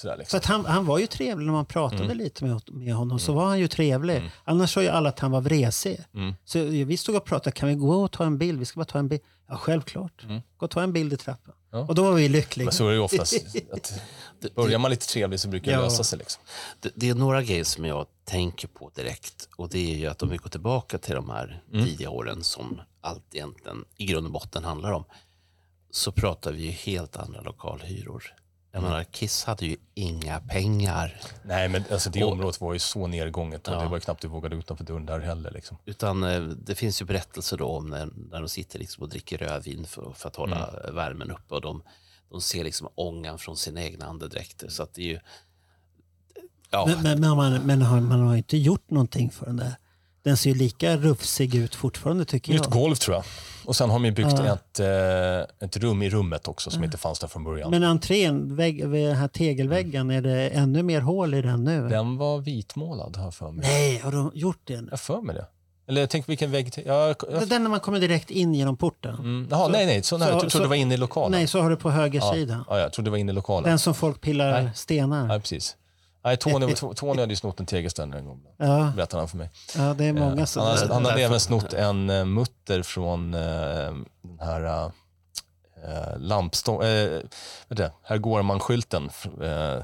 Sådär för liksom. att han, han var ju trevlig när man pratade Mm. lite med, med honom. Så var han ju trevlig. Annars sa ju alla att han var vresig. Mm. Så vi stod och pratade, kan vi gå och ta en bild? Vi ska bara ta en bild. Ja, självklart. Gå och ta en bild i trappan. Ja. Och då var vi lyckliga. Men så är det ju oftast. Att Det, börjar man lite trevligt så brukar det Ja. lösa sig. Liksom. det, det är några grejer som jag tänker på direkt. Och det är ju att om vi går tillbaka till de här tidiga åren som allt egentligen i grund och botten handlar om. Så pratar vi ju helt andra lokalhyror. Jag menar, Kiss hade ju inga pengar. Nej, men alltså det Och- området var ju så nedgånget och Ja. det var ju knappt du vågade utanför dörren där heller. Liksom. Utan eh, det finns ju berättelser då om när, när de sitter liksom och dricker rödvin för, för att hålla Mm. värmen uppe. Och de, de ser liksom ångan från sina egna andedräkter. Så att det är ju... Ja, Men, men, men, man, men har, man har inte gjort någonting för den där. Den ser ju lika rufsig ut fortfarande tycker Nytt jag. golv tror jag. Och sen har de byggt Ja. ett, eh, ett rum i rummet också som inte fanns där från början. Men entrén, vägg, den här tegelväggen, är det ännu mer hål i den nu? Den var vitmålad har jag för mig. Nej, har de gjort det? nu? Jag för mig det. Eller tänk vilken vägg... Ja, jag, jag, Den när man kommer direkt in genom porten? mm, jaha, nej, nej. Så, nej, jag så- trodde så- det var inne i lokalen. Nej, så har du på höger ja. sida. Ja, jag trodde det var inne i lokalen. Den som folk pillar Nej. stenar. Nej, precis. Nej, Tony, Tony hade ju snott en tegelsten en gång. Ja, Berättade han för mig. ja, det är många Eh, som... han, hade, han hade även snott en uh, mutter från uh, den här uh, lampstång... Uh, vet du, här går man-skylten. Uh,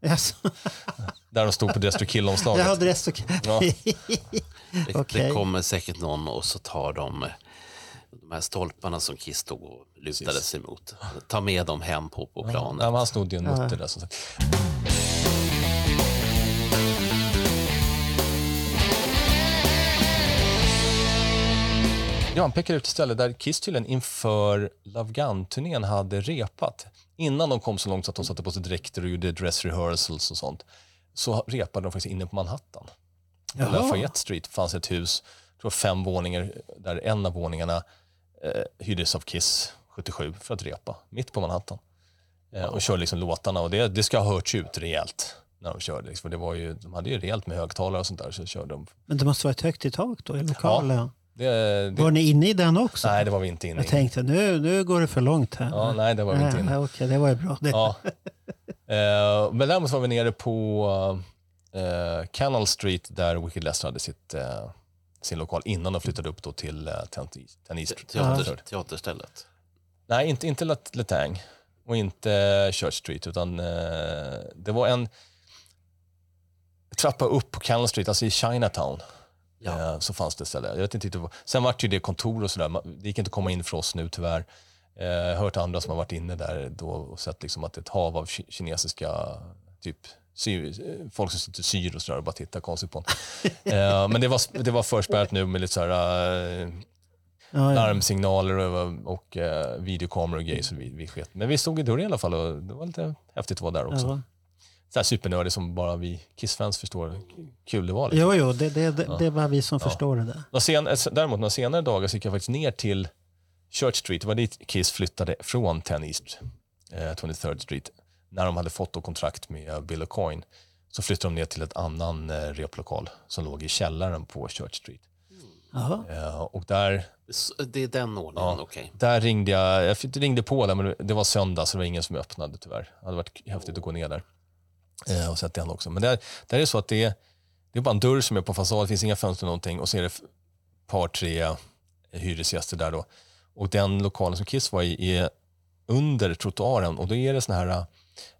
Jaså? där de stod på Destro Kill-omslaget. Jag hade det så... Ja. det, Okej. det kommer säkert någon och så tar de eh, de här stolparna som Kiss stod och lutade sig mot. Ta med dem hem på, på Ja, planet. men han snodde ju en mutter där som sagt. Ja, han pekar ut ett ställe där Kiss tydligen inför Love Gun-turnén hade repat. Innan de kom så långt så att de satte på sig dräkter och gjorde dress rehearsals och sånt. Så repade de faktiskt inne på Manhattan. På. Lafayette Street fanns ett hus, jag tror fem våningar, där en av våningarna eh, hyrdes av Kiss 77 för att repa, mitt på Manhattan. Eh, och körde liksom låtarna och det, det ska ha hörts ut rejält när de körde. Liksom. Det var ju, de hade ju rejält med högtalare och sånt där. Så körde de. Men det måste vara ett högt i tak då i lokalen. Det, det, Var ni inne i den också? nej, det var vi inte inne Jag i. tänkte nu, nu går det för långt här. Ja, nej, det var vi inte nej, inne i. Okej, det var ju bra. Det. Ja. Eh, men däremot var vi nere på eh, Canal Street där Wicked Lester hade sitt, eh, sin lokal innan de flyttade upp då till eh, 10 10 East. Teater, teaterstället. Nej, inte, inte Letang och inte Church Street, utan eh, det var en trappa upp på Canal Street, alltså i Chinatown. Ja. Eh, så fanns det ett ställe. Jag vet inte, sen vart ju det kontor och sådär. Det gick inte att komma in för oss nu tyvärr. Eh, Jag har hört andra som har varit inne där då och sett liksom att det är ett hav av ki- kinesiska typ sy, folk som sitter och syr och sådär och bara tittar konstigt på en. eh, men det var, det var förspärrat nu med lite sådär, eh, Ja, larmsignaler och, och eh, videokameror och grejer. Så vi, vi sket. Men vi stod i dörren i alla fall och det var lite häftigt att vara där också. Ja. Så här supernördigt som bara vi Kiss-fans förstår hur kul det var. Liksom. Jo, jo, det, det, det, det var vi som förstår det där. Sen, eh, däremot några senare dagar så gick jag faktiskt ner till Church Street. Det var dit Kiss flyttade från 10 East, eh, 23rd Street, när de hade fått då kontrakt med Bill O'Coin så flyttade de ner till ett annan eh, replokal som låg i källaren på Church Street. Eh, och där, Så Det är den ordningen, okej. där ringde jag, jag ringde på där, men det var söndag så det var ingen som öppnade tyvärr. Det hade varit häftigt att gå ner där eh, och sett den också. Men där, där är det så att det är, det är bara en dörr som är på fasad, det finns inga fönster eller någonting och så är det par, tre hyresgäster där då. Och den lokalen som Kiss var i är under trottoaren och då är det såna här äh,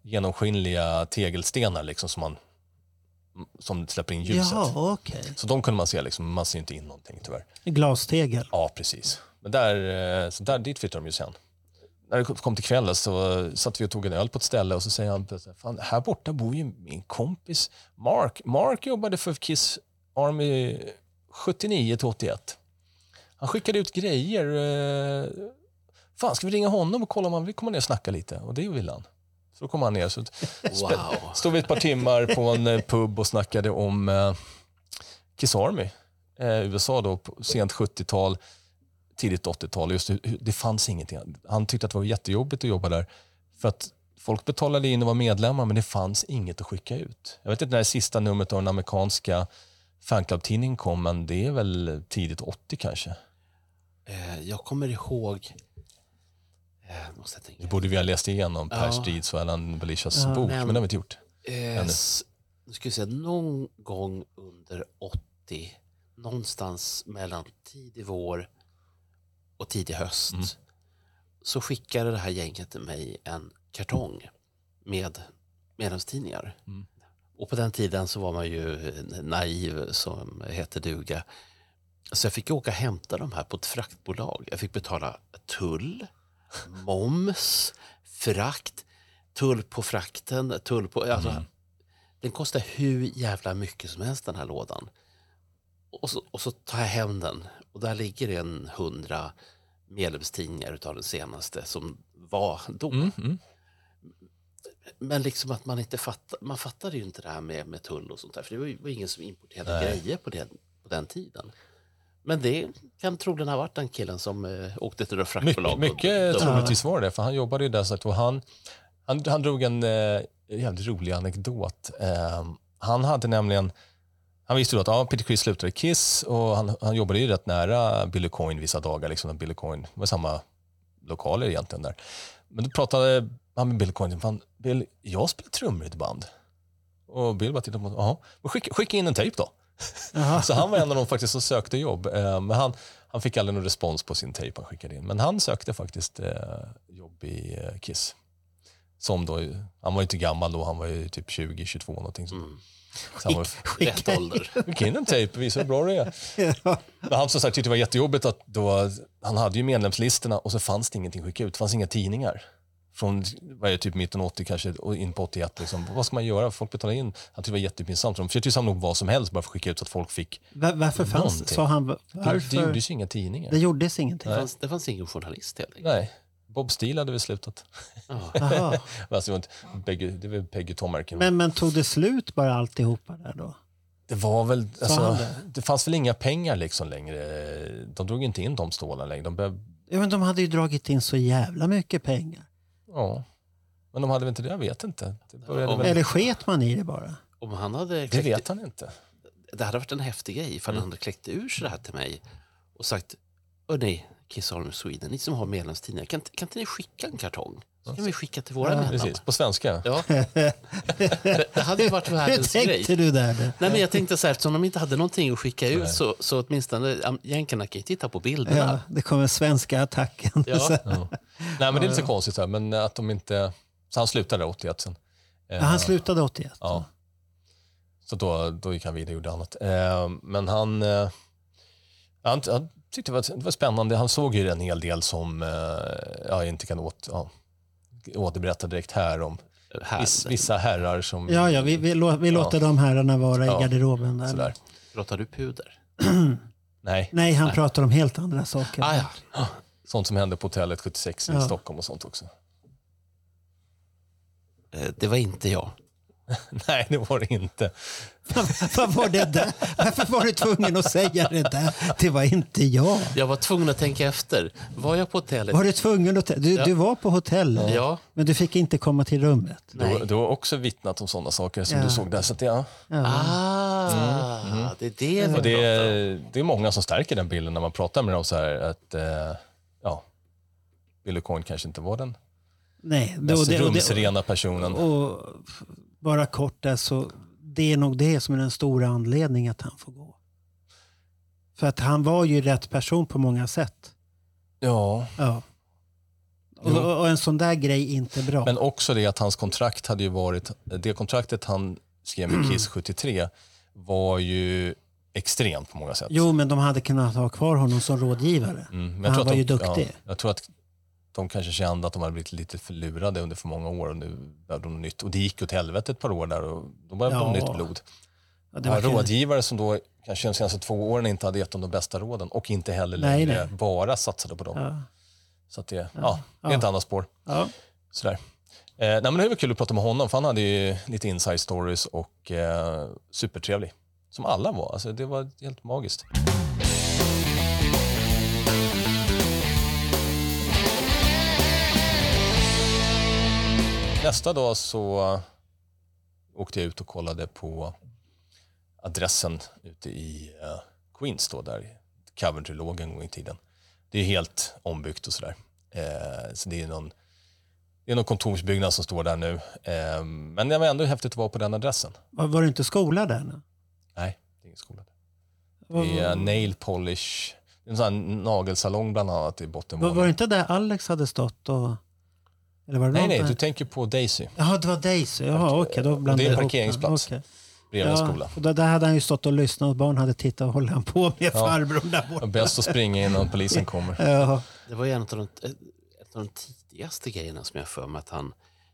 genomskinliga tegelstenar liksom som man som släpper in ljuset. Jaha, okej. Så de kunde man se, liksom, man ser inte in någonting tyvärr. Glastegel. Ja, precis. Men där, eh, så där, dit flyttade de ju sen. När det kom till kvällen så satt vi och tog en öl på ett ställe och så säger han, Fan, här borta bor ju min kompis Mark. Mark jobbade för Kiss Army 79 till 81. Han skickade ut grejer. eh, Fan, ska vi ringa honom och kolla om han vill komma ner och snacka lite? Och det vill han. Så då kom han ner. Så Wow. stod vi ett par timmar på en eh, pub och snackade om eh, Kiss Army. USA då, på sent 70-tal, tidigt 80-tal. Just det fanns ingenting. Han tyckte att det var jättejobbigt att jobba där. För att folk betalade in och var medlemmar, men det fanns inget att skicka ut. Jag vet inte när det sista numret av den amerikanska fanclub-tidningen kom, men det är väl tidigt 80 kanske. Eh, Jag kommer ihåg... Eh, måste jag tänka. Det borde vi ha läst igenom Per Ja. Strids och Alan Belishas Ja, bok, men- men det har vi inte gjort. Eh, nu ska vi se, någon gång under 80, någonstans mellan tidig vår och tidig höst, Mm. så skickade det här gänget till mig en kartong med medlemstidningar. Mm. Och på den tiden så var man ju naiv som heter duga. Så jag fick åka och hämta de här på ett fraktbolag. Jag fick betala tull, moms, frakt, tull på frakten, tull på... Alltså, Den kostar hur jävla mycket som helst den här lådan. Och så, och så tar jag hem den och där ligger det en hundra medlemstidningar utav den senaste som var då. Mm, mm. Men liksom att man inte fattar, man fattade ju inte det här med, med tull och sånt där. För det var ju var ingen som importerade Nej. grejer på den, på den tiden. Men det kan troligen ha varit den killen som eh, åkte till det fraktbolag. Och- mycket och- troligtvis var det, för han jobbade ju där. Så att och han, han, han drog en eh, jävligt rolig anekdot. Eh, han hade nämligen, han visste ju att ja, Peter Criss slutade i Kiss och han, han jobbade ju rätt nära Billy Coin vissa dagar. Liksom, när Billy Coin var samma lokaler egentligen där. Men då pratade han med Billy Coin, fan, Bill, jag spelar trummor i ett band. Och Bill bara tittade på honom, jaha, men skicka, skicka in en tejp då. Så han var en av de faktiskt som sökte jobb. Eh, Men han, han fick aldrig någon respons på sin tejp han skickade in. Men han sökte faktiskt eh, jobb i eh, Kiss. Som då, han var ju inte gammal då, han var ju typ 20-22 någonting. Mm. Var, Rätt ålder. skicka in en tejp, visa hur bra det är. Men han som sagt tyckte det var jättejobbigt att då, han hade ju medlemslistorna och så fanns det ingenting att skicka ut. Det fanns inga tidningar. Från vad är det, typ mitten av 80 kanske och in på 81. Liksom. Vad ska man göra? Folk betalar in. Han tyckte det var jättepinsamt. De försökte ju samla ihop vad som helst bara för att skicka ut så att folk fick. Va- Varför fanns Någonting. Sa han Det, varför? det gjordes ju inga tidningar. Det gjordes ingenting. Det fanns, det fanns ingen journalist helt enkelt. Nej. Bob Steele hade väl slutat. Jaha. Alltså, det, var det var Peggy Tomarken. Men, men tog det slut bara alltihopa där då? det var väl, alltså, det? det fanns väl inga pengar liksom längre. De drog inte in de stålarna längre. De började, Ja, men de hade ju dragit in så jävla mycket pengar. ja. Men de hade väl inte det? Jag vet inte. Det, Om- väl, Eller sket man i det bara? Om han hade det kläckt, vet han inte. det hade varit en häftig grej ifall han hade kläckt ur sig det här till mig och sagt Hörni, Kiss Army Sweden, ni som har medlemstidningar, kan, kan inte ni skicka en kartong? Så kan vi skicka till våra medlemmar. Precis, på svenska. Ja. det, det hade ju varit Hur världens tänkte grej. du där? Nej, men jag tänkte så här, eftersom de inte hade någonting att skicka ut Nej. så, så åtminstone jänkarna kan ju titta på bilderna. Ja, det kommer svenska attacken. Ja. Ja. Nej, men det är lite konstigt här, men att de inte... Så han slutade 81 sen. Ja, han slutade 81. Ja. Så då, då gick han vidare och gjorde annat. Eh, men han, eh, han, han tyckte det var, det var spännande. Han såg ju en hel del som eh, jag inte kan åt, ja, återberätta direkt här om. Här, Viss, vissa herrar som... Ja, ja, vi, vi, lå- vi låter de herrarna vara Ja. i garderoben. Där. Sådär. Pratar du puder? Nej, Nej, han pratar om helt andra saker. Ah, ja. sånt som hände på hotellet 76 i Ja. Stockholm och sånt också. Eh, Det var inte jag. Nej, det var det inte. Vad var det där? Varför var du tvungen att säga det där? Det var inte jag. Jag var tvungen att tänka efter. Var jag på hotellet? Var du tvungen att... Du, du var på hotellet, Ja. men du fick inte komma till rummet. Du, Nej. du har också vittnat om sådana saker som Ja. du såg där. Så att det, ja. Ah, det är det vi Och det, är, det är många som stärker den bilden när man pratar med dem så här att eh, ja, Billy Coin kanske inte var den Nej, det, mest det, rumsrena personen. och bara kort där så, det är nog det som är den stora anledningen att han får gå. För att han var ju rätt person på många sätt. Ja, Ja. Och, och en sån där grej är inte bra. men också det att hans kontrakt hade ju varit, det kontraktet han skrev med Kiss 73 var ju extremt på många sätt. Jo, men de hade kunnat ha kvar honom som rådgivare. Mm, men Han var de, ju duktig. Ja, jag tror att de kanske kände att de hade blivit lite förlurade under för många år och nu behövde de nytt. Och det gick åt helvete ett par år där och då behövde de Ja. nytt blod. Ja, det Ja, var rådgivare som då kanske de senaste två åren inte hade gett dem de bästa råden och inte heller Nej, längre nej. bara satsade på dem. Ja. Så att det, ja. det är ett annat spår. Ja. Sådär. Eh, nej, men det var kul att prata med honom för han hade ju lite inside stories och eh, supertrevlig. Som alla var. Alltså, det var helt magiskt. Nästa dag så åkte jag ut och kollade på adressen ute i eh, Queens då, där Coventry låg en gång i tiden. Det är helt ombyggt och sådär. Eh, så det är någon det är någon kontorsbyggnad som står där nu. Eh, men det var ändå häftigt att vara på den adressen. Var, var det inte skola där? Nu? Nej, det är ingen skola. Var, Det är nail polish. Det är en sån här nagelsalong bland annat i var, bottenvåningen. var det inte där Alex hade stått? Och, eller var det Nej, nej, du tänker på Daisy Jaha, det var Daisy. Jaha, okej. då blandade det är en parkeringsplats. Okej. bredvid en Ja, skola. och där, där hade han ju stått och lyssnat och barn hade tittat och håller han på med farbrorn där borta. Bäst att springa innan polisen kommer. Ja, Det var ju en av de, ett av de tidigaste grejerna som jag för mig att han...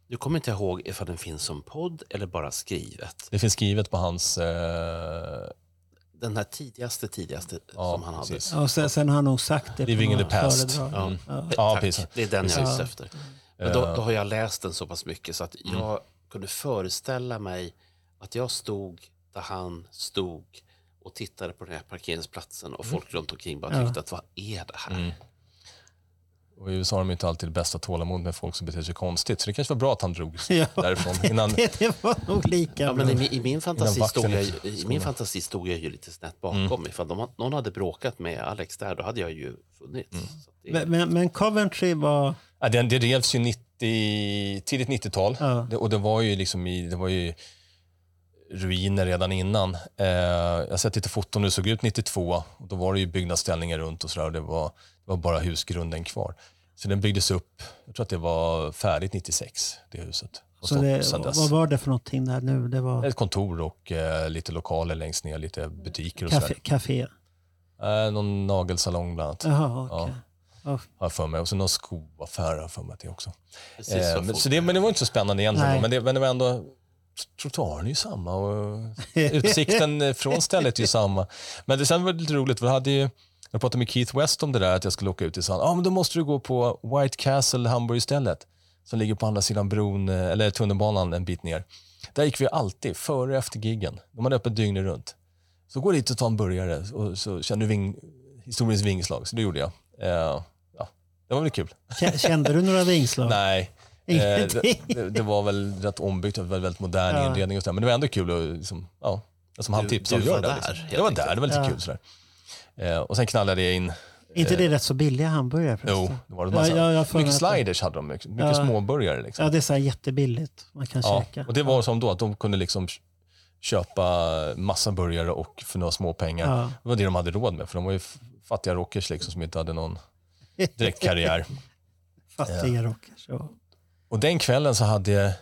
Nu kommer inte jag ihåg ifall den finns som podd eller bara skrivet. Det finns skrivet på hans... Eh, Den här tidigaste, tidigaste Ja, som han hade. precis. och sen, sen har han nog sagt det Living in the past. Mm. Ja. Ja, Tack, det är den jag är ute efter. Men då, då har jag läst den så pass mycket så att Mm. jag kunde föreställa mig att jag stod där han stod och tittade på den här parkeringsplatsen och folk runt omkring bara tyckte att vad är det här? Mm. Och I USA har de inte alltid det bästa tålamod med folk som beter sig konstigt. Så det kanske var bra att han drog Ja. därifrån. Innan, Det, det var nog lika Ja, men i, min- i, min fantasi stod jag, I min fantasi stod jag ju lite snett bakom. Ifall de, någon hade bråkat med Alex där, då hade jag ju funnits. Mm. Det, Men, men, men Coventry var... ja, det, det revs ju 90, tidigt 90-tal. Ja. Det, och det var ju liksom i, det var ju ruiner redan innan. Eh, jag har sett lite foton hur det såg ut 92. Och då var det ju byggnadsställningar runt och sådär. och Det var, var bara husgrunden kvar. Så den byggdes upp, jag tror att det var färdigt 96, det huset. Och Så det, vad var det för någonting där nu? Det var Ett kontor och eh, lite lokaler längst ner, lite butiker och café? café. Eh, någon nagelsalong bland annat, Jaha, okej. Ja. har jag för mig. Och så någon skoaffär har för mig att det också. precis Eh, så men, så det, men det var inte så spännande egentligen. Men det, men det var ändå... Trottoaren är ju samma och utsikten från stället är ju samma. Men det sen var det lite roligt, för jag hade ju... Jag pratade med Keith West om det där, att jag skulle åka ut till sa han, ah, men då måste du gå på White Castle hamburgerstället som ligger på andra sidan bron, eh, eller tunnelbanan en bit ner. Där gick vi alltid, före och efter giggen. De hade öppet dygnet runt. Så gå dit och ta en burgare och så känner du ving, historiens vingslag. Så det gjorde jag. Eh, ja, det var väl kul. Kände du några vingslag? Nej. Eh, det, det, det var väl rätt ombyggt och väldigt, väldigt modern Ja. inredning och sådär. Men det var ändå kul att liksom, ja, som han tipsade om. du var det, där, liksom. Jag var där, det var lite Ja. kul sådär. Eh, och sen knallade jag in, inte det rätt så billiga hamburgare förresten? jo, det var det massa, ja, jag mycket sliders hade de, mycket, mycket Ja. småburgare liksom. Ja, det är så här jättebilligt. Man kan Ja, käka. och det var som då, att de kunde liksom köpa massa burgare och för några små pengar. Ja. Det var det de hade råd med, för de var ju fattiga rockers liksom som inte hade någon direkt karriär. Fattiga rockers. Ja. Och den kvällen så hade,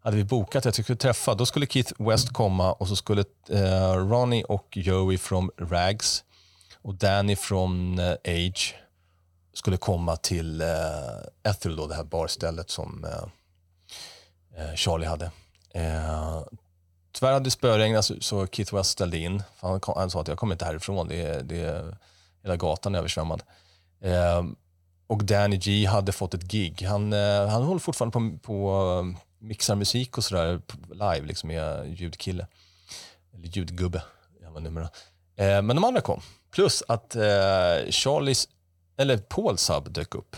hade vi bokat att jag skulle träffa. Då skulle Keith West komma och så skulle eh, Ronnie och Joey från Rags och Danny från eh, Age skulle komma till eh, Ethel, då, det här barstället som eh, eh Charlie hade. Eh, tyvärr hade det spöregnat så, så Keith West ställde in. Han, kom, han sa att jag kommer inte härifrån, det är, det är, hela gatan är översvämmad. Eh, och Danny G hade fått ett gig. Han, eh, han håller fortfarande på, på eh, mixar musik och sådär live, liksom är ljudkille. Eller ljudgubbe, jag numera. Eh, men de andra kom. Plus att eh, Charlies, eller Paul Sub dök upp.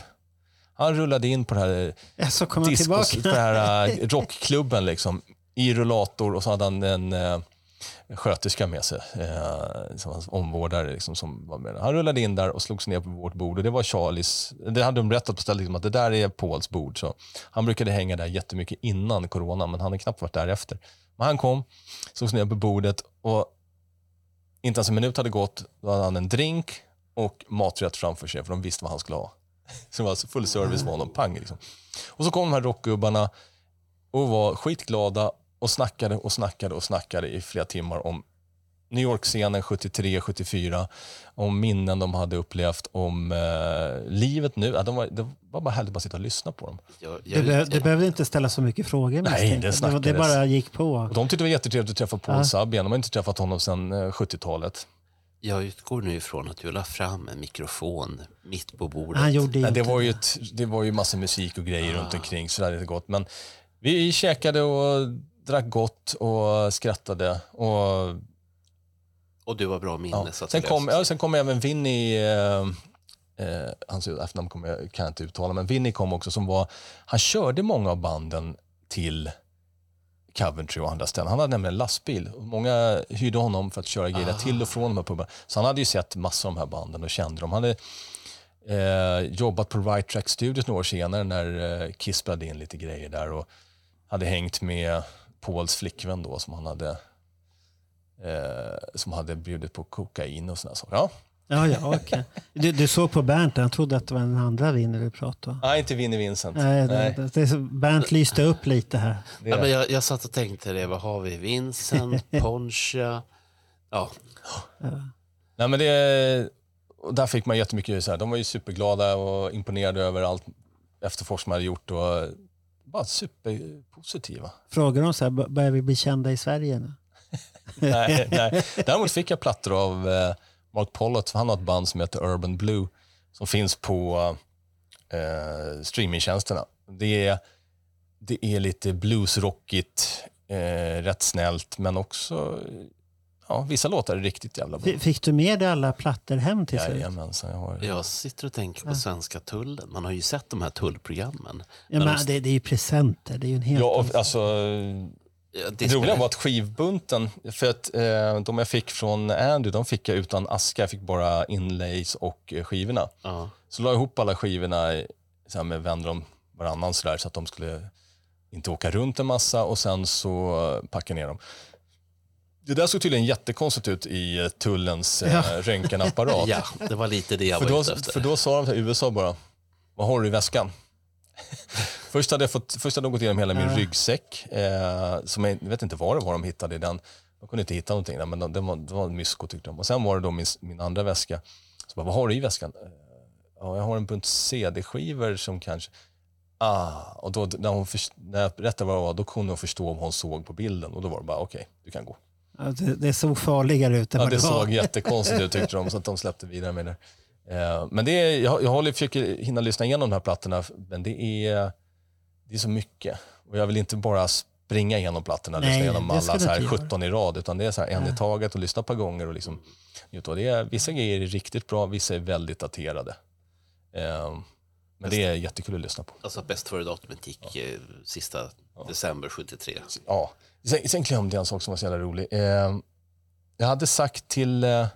Han rullade in på det här Ja, så kommer han discos, tillbaka. den här eh, rockklubben liksom, i rullator och så hade han en eh, sköterska med sig, eh, som hans omvårdare. Liksom, som var med. Han rullade in där och slog sig ner på vårt bord och det var Charlies, det hade de berättat på stället, liksom, att det där är Pauls bord. Så han brukade hänga där jättemycket innan corona, men han har knappt varit där efter. Men han kom, slog sig ner på bordet och inte ens en minut hade gått, då hade han en drink och maträtt framför sig, för de visste vad han skulle ha. Så det var alltså full service för honom, pang liksom. Och så kom de här rockgubbarna och var skitglada och snackade och snackade och snackade i flera timmar om New York-scenen 73-74, om minnen de hade upplevt, om eh, livet nu. Ja, de var, det var bara härligt att bara sitta och lyssna på dem. Jag, Du, jag, du behövde inte ställa så mycket frågor. Nej, det jag. det, det bara gick på. Och de tyckte det var jättetrevligt att träffa Paul Ja. Saab igen. De har inte träffat honom sedan eh, 70-talet. jag utgår nu ifrån att du la fram en mikrofon mitt på bordet. Han gjorde Nej, det, var ju ett, det var ju massa musik och grejer runt omkring så det hade gått. Men vi käkade och drack gott och skrattade. Och, Och du var bra minne. ja. så att sen, kom, ja, sen kom även Vinny, eh, eh, hans efternamn kan jag inte uttala, men Vinny kom också som var, han körde många av banden till Coventry och andra ställen. Han hade nämligen en lastbil. Många hyrde honom för att köra grejer till och från de här pubarna. Så han hade ju sett massor av de här banden och kände dem. Han hade eh, jobbat på Right Track Studios några år senare när eh, Kiss spelade in lite grejer där och hade hängt med Pauls flickvän då som han hade som hade bjudit på kokain och sådana saker. Ja. Ja, ja, okej. Du, du såg på Bernt, han trodde att det var en andra vinner du pratade om. Nej, inte Vinnie Vincent. Nej, det, det, det, Bernt lyste upp lite här. Ja, men jag, jag satt och tänkte det, vad har vi? Vincent, Poncha. Ja, Nej, men det, och där fick man jättemycket, så här, de var ju superglada och imponerade över allt efterforskning man hade gjort och bara superpositiva. Frågar de så här, "Bör- börjar vi bli kända i Sverige nu? nej, nej. Däremot fick jag plattor av eh, Mark Pollott, han har ett band som heter Urban Blue som finns på eh, streamingtjänsterna. Det är, det är lite bluesrockigt, eh, rätt snällt, men också ja, vissa låtar är riktigt jävla bra. Fick du med dig alla plattor hem till slut? Jajamensan, jag har jag sitter och tänker på svenska tullen. Man har ju sett de här tullprogrammen. Ja, Men de- det, det är ju presenter, det är ju en helt... Ja, och, alltså, Ja, det roliga var att skivbunten, för att eh, de jag fick från Andy, de fick jag utan aska. Jag fick bara inlays och eh, skivorna. Ja. Så la jag ihop alla skivorna i- så här med vänner om varannan så, där, så att de skulle inte åka runt en massa och sen så eh, packa ner dem. Det där såg tydligen jättekonstigt ut i eh, tullens eh, Ja. röntgenapparat. ja, det var lite det jag För var då, ute efter. för då sa de till USA bara, vad har du i väskan? först, hade jag fått, först hade de gått igenom hela min ryggsäck, eh, som jag, jag vet inte det var de hittade i den. De kunde inte hitta någonting där, men de, det var, det var en mysko tyckte de. Och sen var det då min, min andra väska. Så bara, vad har du i väskan? Eh, Ja, jag har en bunt CD-skivor som kanske... Ah, och då, när, hon först, när jag berättade vad det var, då kunde hon förstå om hon såg på bilden. Och då var det bara, okej, du kan gå. Det, det såg farligare ut än Ja, vad det det var. såg jättekonstigt ut tyckte de, så att de släppte vidare med det. Eh, Men det är, jag, jag håller, försöker hinna lyssna igenom de här plattorna, men det är, det är så mycket. Och jag vill inte bara springa igenom plattorna och lyssna igenom alla så här inte göra. 17 i rad, utan det är så här en i taget och lyssna ett par gånger. Och liksom. Och det är, vissa grejer är riktigt bra, vissa är väldigt daterade. Eh, Men det är jättekul att lyssna på. Alltså bäst före-datumet gick eh, sista december 73. Ja. Sen, sen glömde jag en sak som var så jävla rolig. Eh, jag hade sagt till eh,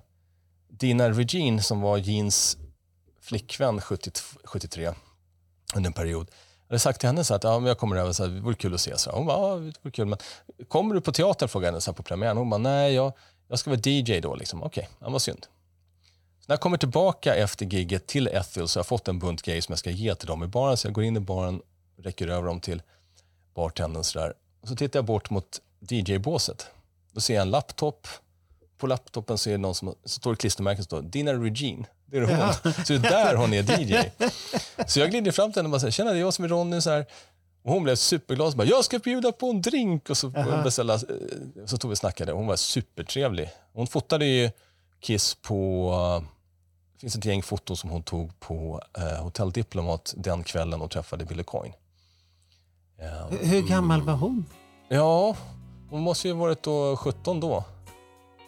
dina Regine som var Jeans flickvän 72, 73 under en period. Jag hade sagt till henne så att ja, men jag kommer över, så här, det vore kul att ses. Hon bara, ja, det vore kul. Men kommer du på teatern? frågade jag henne så här, på premiären. Hon bara, nej, jag, jag ska vara DJ då. Liksom. Okej, okay, vad synd. Så när jag kommer tillbaka efter gigget till Ethel så har jag fått en bunt grejer som jag ska ge till dem i baren. Så jag går in i baren, räcker över dem till bartendern sådär. Och så tittar jag bort mot DJ-båset. Då ser jag en laptop. På laptopen så, är det någon som, så står det klistermärken som står Dina Regine. Det är hon. Så det är där hon är DJ. Så jag glider fram till henne och bara säger, tjena det är jag som är Ronny. Så, här. och hon blev superglad och bara, jag ska bjuda på en drink. Och så, beställa, eh, så tog vi och snackade. Hon var supertrevlig. Hon fotade ju Kiss på, eh, det finns ett gäng foton som hon tog på eh, Hotel Diplomat den kvällen och träffade Billy Coin. Eh, Hur- gammal var hon? Ja, hon måste ju ha varit då 17 då.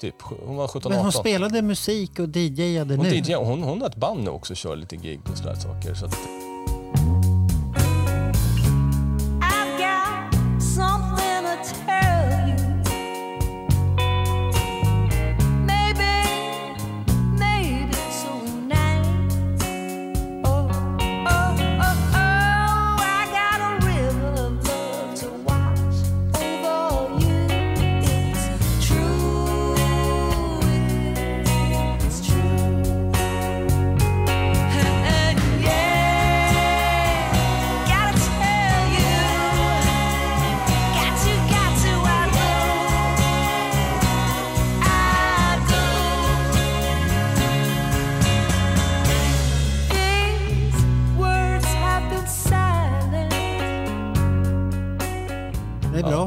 Typ, hon var 17, Men 18. hon spelade musik och DJade Hon, nu. DJ, hon, hon har ett band nu också och kör lite gig och sådär saker. Så att,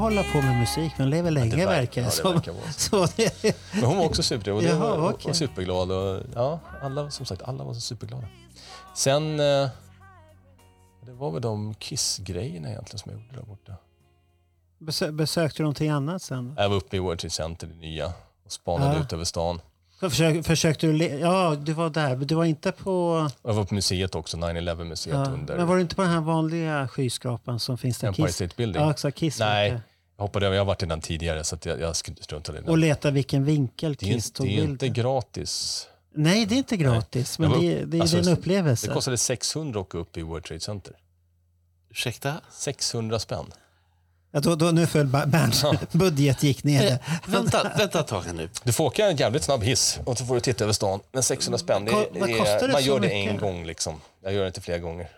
hålla på med musik, men lever länge verkar- verkar ja, det det verkar vara så. Så det, men hon var också supertrevlig. det Jaha, var, var superglad. Och, ja, alla, som sagt, alla var så superglada. Sen... Eh, det var väl de Kiss-grejerna egentligen som jag gjorde där borta. besö, besökte du någonting annat sen? Jag var uppe i World Trade Center, det nya, och spanade Ja. ut över stan. Försök, försökte du... Ja, du var där. men Du var inte på... Jag var på museet också, 9-11-museet Ja, under men var du inte på den här vanliga skyskrapan som finns där? Empire Kiss? State Building. Ja, exakt. Kiss Nej. Jag hoppade över. Jag har varit i den tidigare så att jag, jag struntade i den. Och leta vilken vinkel det är, Kiss inte, tog det är inte gratis. Nej, det är inte gratis, men Jag var det, det är alltså, en upplevelse. Det kostade 600 att åka upp i World Trade Center. Ursäkta? 600 spänn. Ja, då, då, nu föll Berns budget gick ner. Eh, vänta, vänta ett tag här nu. Du får åka en jävligt snabb hiss och så får du titta över stan. Men 600 spänn, det, det är, det man gör det mycket? en gång liksom. Jag gör det inte flera gånger.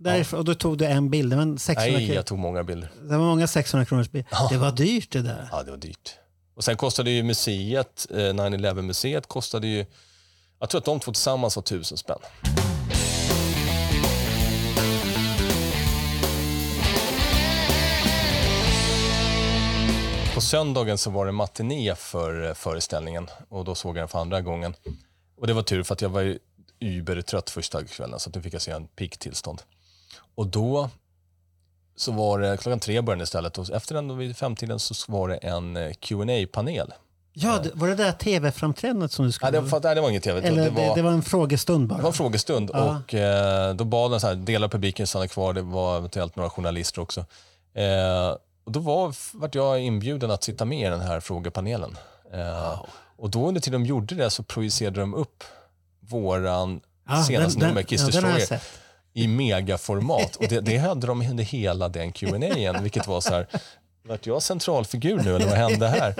Därifrån, och då tog du en bild. Det var, en 600 Nej, jag tog många bilder. det var många 600 kronors bild. Det var dyrt det där. Ja, det var dyrt. Och sen kostade ju museet, eh, 9-11-museet kostade ju, jag tror att de två tillsammans var 1000 spänn. På söndagen så var det matiné för eh, föreställningen och då såg jag den för andra gången. Och det var tur för att jag var ju übertrött första kvällen så att nu fick jag se en peak-tillstånd. Och då så var det, klockan tre började den istället och efter den vid femtiden så var det en eh, qa panel Ja, det, var det där tv-framträdandet som du Nej, skulle... det, var- nej, det var inget tv. Eller det, var, det, var en frågestund bara? det var en frågestund Ja. och eh, då bad de så här, delar av publiken stanna kvar, det var eventuellt några journalister också. Eh, och då var, vart jag inbjuden att sitta med i den här frågepanelen. Eh, Och då under tiden de gjorde det så projicerade de upp våran Ja, senaste den- nummer, den- Kiss ja, i megaformat. Och det, det hade de under hela den Q&A vilket var så här, vart jag centralfigur nu eller vad hände här?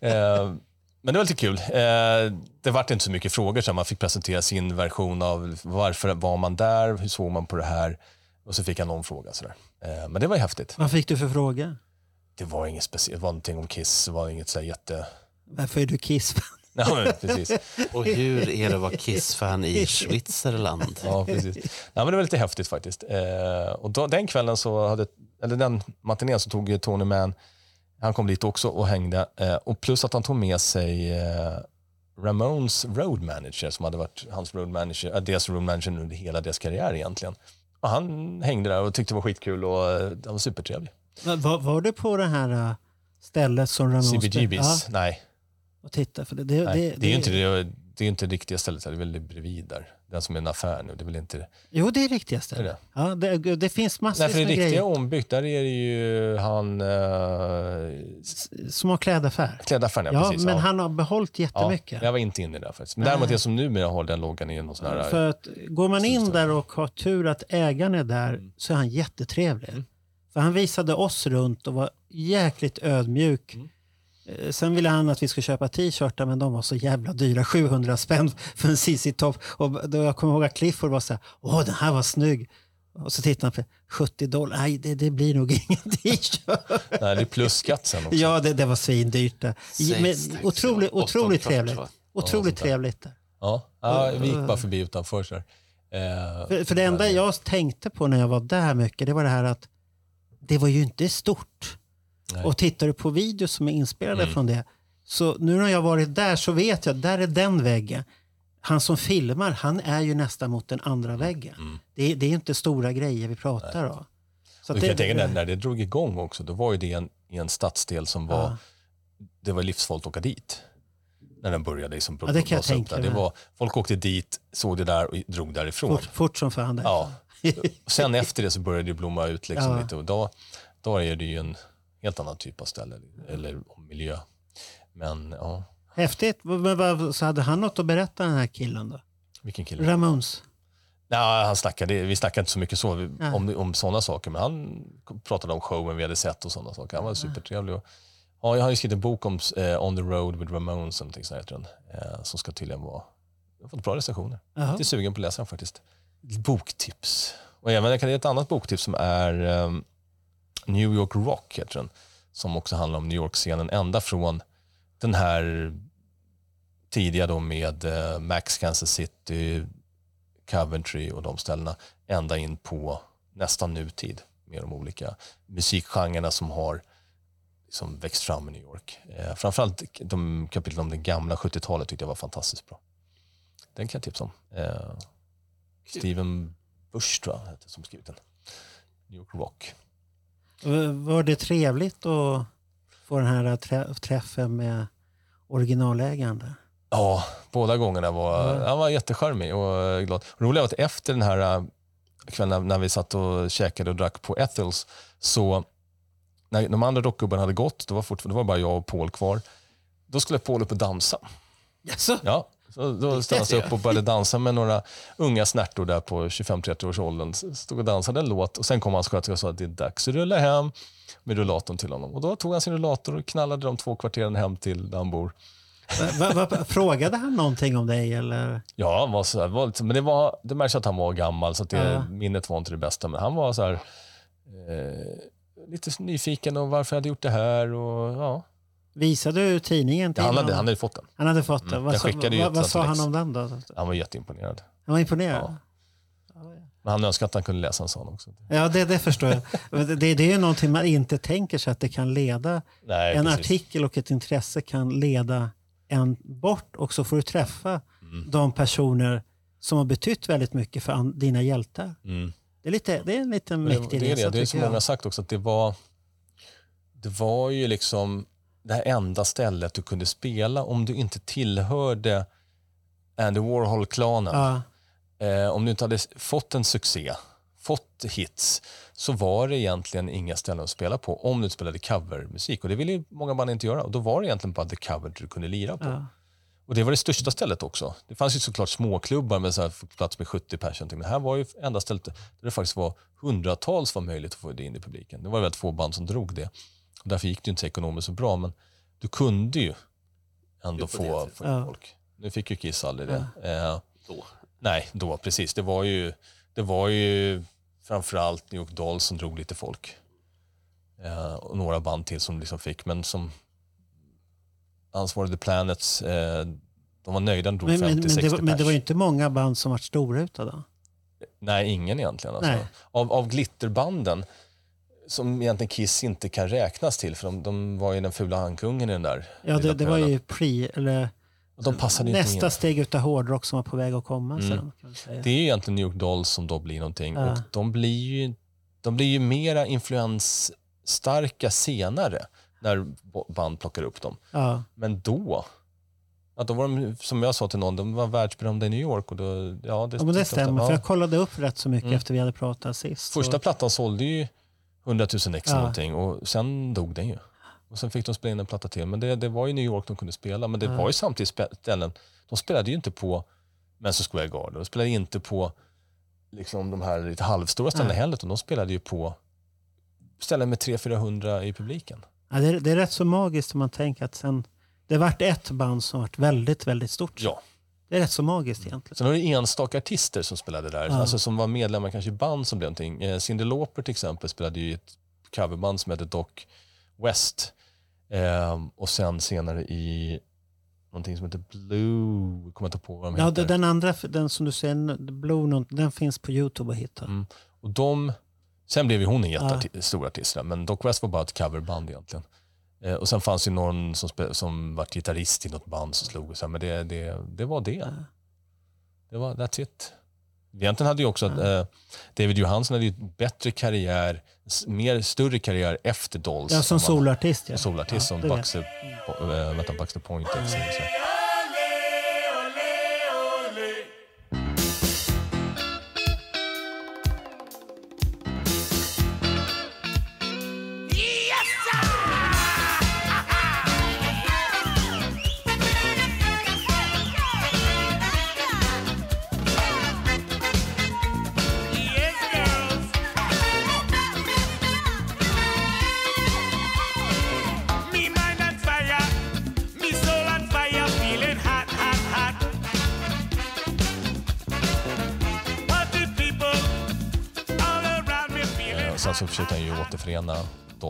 Eh, men det var lite kul. Eh, det vart inte så mycket frågor, så man fick presentera sin version av varför var man där, hur såg man på det här? Och så fick jag någon fråga. Sådär. Eh, men det var häftigt. Vad fick du för fråga? Det var inget speciellt, det var någonting om Kiss, det var inget så jätte... Varför är du Kiss? Ja, men precis. Och hur är det att vara Kiss-fan i Schweizerland? Ja, precis. Ja, men det var lite häftigt faktiskt. Eh, och då, den kvällen så hade, eller den matinén så tog Tony Mann, han kom dit också och hängde. Eh, och plus att han tog med sig eh, Ramones road manager som hade varit hans road manager, äh, deras road manager under hela deras karriär egentligen. Och han hängde där och tyckte det var skitkul och han var supertrevlig. Va- Var, var du på det här stället som Ramones... CBGBs, Ja, nej. Och titta. För det, det, nej. det, Det, är ju inte det, det är inte riktiga stället, det är väl bredvid där. Den som är en affär nu, det är väl inte. Jo, det är riktiga stället. det? Ja, det, det finns massor Nej, för det med riktiga grejer. ombyggt, där är det ju han... Uh, Små klädaffär. klädaffären, ja, Ja, precis. men ja. han har behållit ja, jättemycket. jag var inte inne där faktiskt. Men däremot det som numera har den loggan är någon sån här... För att går man in där och har tur att ägaren är där Mm. så är han jättetrevlig. För han visade oss runt och var jäkligt ödmjuk. Mm. Eh, Sen ville han att vi skulle köpa t-shirtar men de var så jävla dyra. 700 spänn för en CC Top. Och då jag kommer ihåg att Clifford var så här, åh den här var snygg. Och så tittade han på 70 dollar, nej det, det blir nog ingen t-shirt. Nej, det är plus skatt sen också. ja det, det var svindyrt. Men otroligt otroligt trevligt. Otroligt trevligt. Ja, ja vi gick bara förbi utanför så här. Eh, För, för det enda jag tänkte på när jag var där mycket, det var det här att det var ju inte stort. Nej. Och tittar du på videos som är inspelade Mm. från det, så nu när jag varit där så vet jag, där är den väggen. Han som filmar, han är ju nästan mot den andra väggen. Mm. Det, är- det är inte stora grejer vi pratar om. Så du kan tänka när, när det drog igång också, då var ju det en, en stadsdel som var, Ja. det var livsfarligt att åka dit. När den började liksom Ja, det kan jag tänka det var, Folk åkte dit, såg det där och drog därifrån. fort, fort som fan. Ja. Sen efter det så började det blomma ut liksom Ja. lite och då, då är det ju en helt annan typ av ställe eller miljö. Men ja, Häftigt. Men vad- Så hade han något att berätta den här killen då? vilken kille. Ramones? Ja, han snackade, vi snackade inte så mycket så Nej. om, om sådana saker, men han pratade om showen vi hade sett och sådana saker. Han var supertrevlig. Och, ja, jag har ju skrivit en bok om eh, On the Road with Ramones, eller någonting sånt eh, som ska tydligen vara, jag har fått bra recensioner. Jaha. Lite sugen på att läsa den faktiskt. Boktips. Och även jag kan ge ett annat boktips som är ehm, New York Rock, heter den, som också handlar om New York-scenen ända från den här tidiga då med eh, Max Kansas City, Coventry och de ställena ända in på nästan nutid med de olika musikgenrerna som har liksom växt fram i New York. Eh, framförallt de kapitlen om det gamla 70-talet tyckte jag var fantastiskt bra. Den kan jag tipsa om. Eh, Steven Bush tror jag som skrivit den. New York Rock. Var det trevligt att få den här trä- träffen med originalägaren? Ja, båda gångerna var han var jättecharmig och glad. Roligt var att efter den här eh, kvällen när vi satt och käkade och drack på Ethels så när de andra rockgubbarna hade gått, då var, fortfarande, då var bara jag och Paul kvar. Då skulle Paul upp och dansa. Jaså? Ja, så då ställde sig upp och började dansa med några unga snärtor där på 25-30 års åldern. Stod och dansade en låt och sen kom hans sköterska och sa att det är dags att rulla hem med rullatorn till honom. Och då tog han sin rullator och knallade de två kvarteren hem till där han bor. Va, va, va, frågade han någonting om dig? Eller? Ja, han var så här, var lite, men det, var, det märks att han var gammal så det, Ja. minnet var inte det bästa. Men han var så här, eh, lite nyfiken och varför jag hade gjort det här. Och, ja. Visade du tidningen till han, hade, han hade fått den. Han hade fått det. Mm, Vad, sa, vad, vad sa han om den då? Han var jätteimponerad. Han var imponerad? Men han önskade att han kunde läsa en sån också. Ja, det, det förstår jag. Det, det är ju någonting man inte tänker sig att det kan leda. Nej, en precis. artikel och ett intresse kan leda en bort och så får du träffa Mm. de personer som har betytt väldigt mycket för dina hjältar. Mm. Det är, lite, det är en liten mäktig det är resa det. Det är som många har sagt också att det var, det var ju liksom det här enda stället du kunde spela om du inte tillhörde Andy Warhol-klanen. Ja, Eh, om du inte hade fått en succé, fått hits, så var det egentligen inga ställen att spela på om du inte spelade covermusik. Och det ville ju många band inte göra. Och då var det egentligen bara The Cover du kunde lira på. ja. Och det var det största stället också. Det fanns ju såklart småklubbar med så här, plats med 70 personer. Men här var ju enda stället där det faktiskt var hundratals var möjligt att få det in i publiken. Det var väldigt få band som drog det. Därför gick det inte ekonomiskt så bra. Men du kunde ju ändå få, få Ja. folk. Nu fick ju Kiss aldrig det. Eh, Då. Nej, då precis. Det var ju, det var ju framförallt New York Dolls som drog lite folk. Eh, och några band till som liksom fick, men som ansvarade Planets, eh, de var nöjda de drog Men, men, 50-60 men, det var, men det var ju inte många band som var stora utav då. Nej, ingen egentligen. Alltså. Nej. Av, av glitterbanden, som egentligen Kiss inte kan räknas till, för de, de var ju den fula handkungen i den där Ja, det, det var ju pre, eller Och de passade nästa steg utav hårdrock som var på väg att komma Mm. sen. Kan man säga. Det är ju egentligen New York Dolls som då blir någonting. Ja. Och de blir ju, de blir ju mera influensstarka senare när band plockar upp dem. Ja. Men då, ja, då var de, som jag sa till någon, de var världsberömda i New York. Och då, ja, det, ja, men det stämmer. jag. För Ja. jag kollade upp rätt så mycket Mm. efter vi hade pratat sist. Första Så- plattan sålde ju 100 000 ex Ja. någonting och sen dog den ju. Och sen fick de spela in en platta till. Men det, det var ju New York de kunde spela. Men det Ja. var ju samtidigt ställen, de spelade ju inte på Madison Square Garden. De spelade inte på liksom, de här lite halvstora ställena Nej. heller. Utan de spelade ju på ställen med 300-400 i publiken. Ja, det, är, det är rätt så magiskt om man tänker att sen, det vart ett band som vart väldigt, väldigt stort. Ja. Det är rätt så magiskt egentligen. Sen var det enstaka artister som spelade där. Ja. Alltså som var medlemmar kanske i band som blev någonting. Eh, Cyndi Lauper till exempel spelade ju i ett coverband som hette Doc West. Eh, och sen senare i någonting som heter Blue, jag kommer inte på vad de Ja, heter. det- den andra, den som du säger, Blue, den finns på Youtube att hitta. Mm. Och de, sen blev ju hon en Ja. jättestor artist, där, men Doc West var bara ett coverband egentligen. Eh, och sen fanns ju någon som, som var gitarrist i något band som slog så men det, det, det var det. Det var, that's it. Egentligen hade ju också att, eh, David Johansson hade ju bättre karriär, mer större karriär efter Dolls. Ja, som solartist. Ja. Solartist som det vet Baxter, äh, vänta, Baxter Point. också,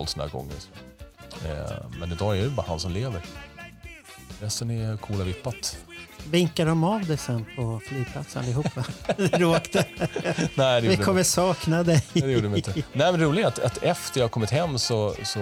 Dolls här gånger. Eh, men idag är det bara han som lever. Resten är coola vippat. Vinkar de av dig sen på flygplatsen allihopa? Du åkte? Nej, det Vi kommer de- sakna dig. Nej, det gjorde de inte. Nej, men det är att, att efter jag kommit hem så, så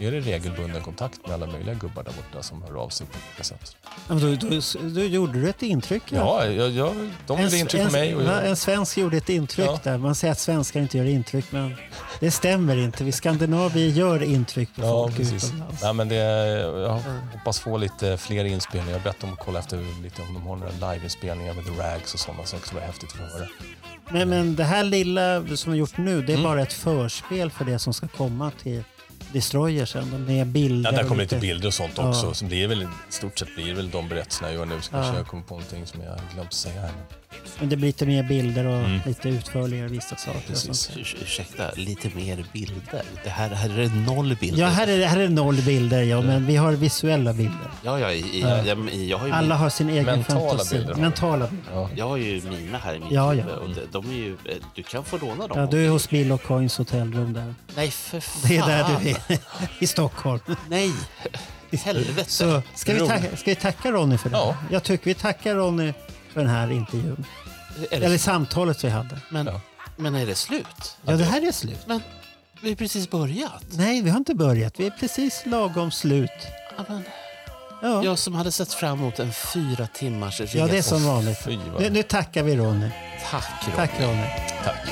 är det regelbunden kontakt med alla möjliga gubbar där borta som hör av sig på olika sätt. Ja, men Då, då, då gjorde du ett intryck. Ja, jag, jag, de gjorde intryck på mig. Och jag, en svensk gjorde ett intryck Ja. där. Man säger att svenskar inte gör intryck, men det stämmer inte. Vi skandinavier gör intryck på ja, folk precis. utomlands. Nej, men det, jag hoppas få lite fler inspelningar. Jag har bett dem att kolla efter lite om de har några liveinspelningar med The Rags och sådana saker. Det skulle vara häftigt att höra. Men, men det här lilla som vi gjort nu, Mm. det är bara ett förspel för det som ska komma till Destroyer sen. De med bilder Ja, där kommer lite- lite bilder och sånt Ja. också. Så det är väl, I stort sett blir väl de berättelserna jag gör nu. Så kanske Ja. jag kommer på någonting som jag glömt säga här. Men det blir lite mer bilder och Mm. lite utförligare vissa saker. och Precis. Ursäkta, lite mer bilder. Det här, här är det noll bilder. Ja, här är, här är noll bilder, ja, men vi har visuella bilder. Ja, ja, i, i, Ja. jag, jag, har ju Alla min, har sin egen Mentala fantasi. bilder. Mentala bilder. Ja. jag har ju mina här i mitt Ja, ja. och de, de är ju, eh, du kan få låna dem. Ja, du är hos Bill och Coins hotellrum där. Nej, för fan. Det är där du är. I Stockholm. Nej, helvete. Så ska vi, tacka, ska vi tacka Ronny för det? Ja. Jag tycker vi tackar Ronny för den här intervjun. är det, Eller samtalet vi hade. men, Ja. men är det slut? Ja, det här är slut. Men vi har precis börjat. Nej, vi har inte börjat. Vi är precis lagom slut. Ja, men, Ja, jag som hade sett fram emot en fyra timmars resa. ja det är som vanligt. Fy, vad- Nu, nu tackar vi Ronny. Tack, Ronny. Tack Ronny. Tack.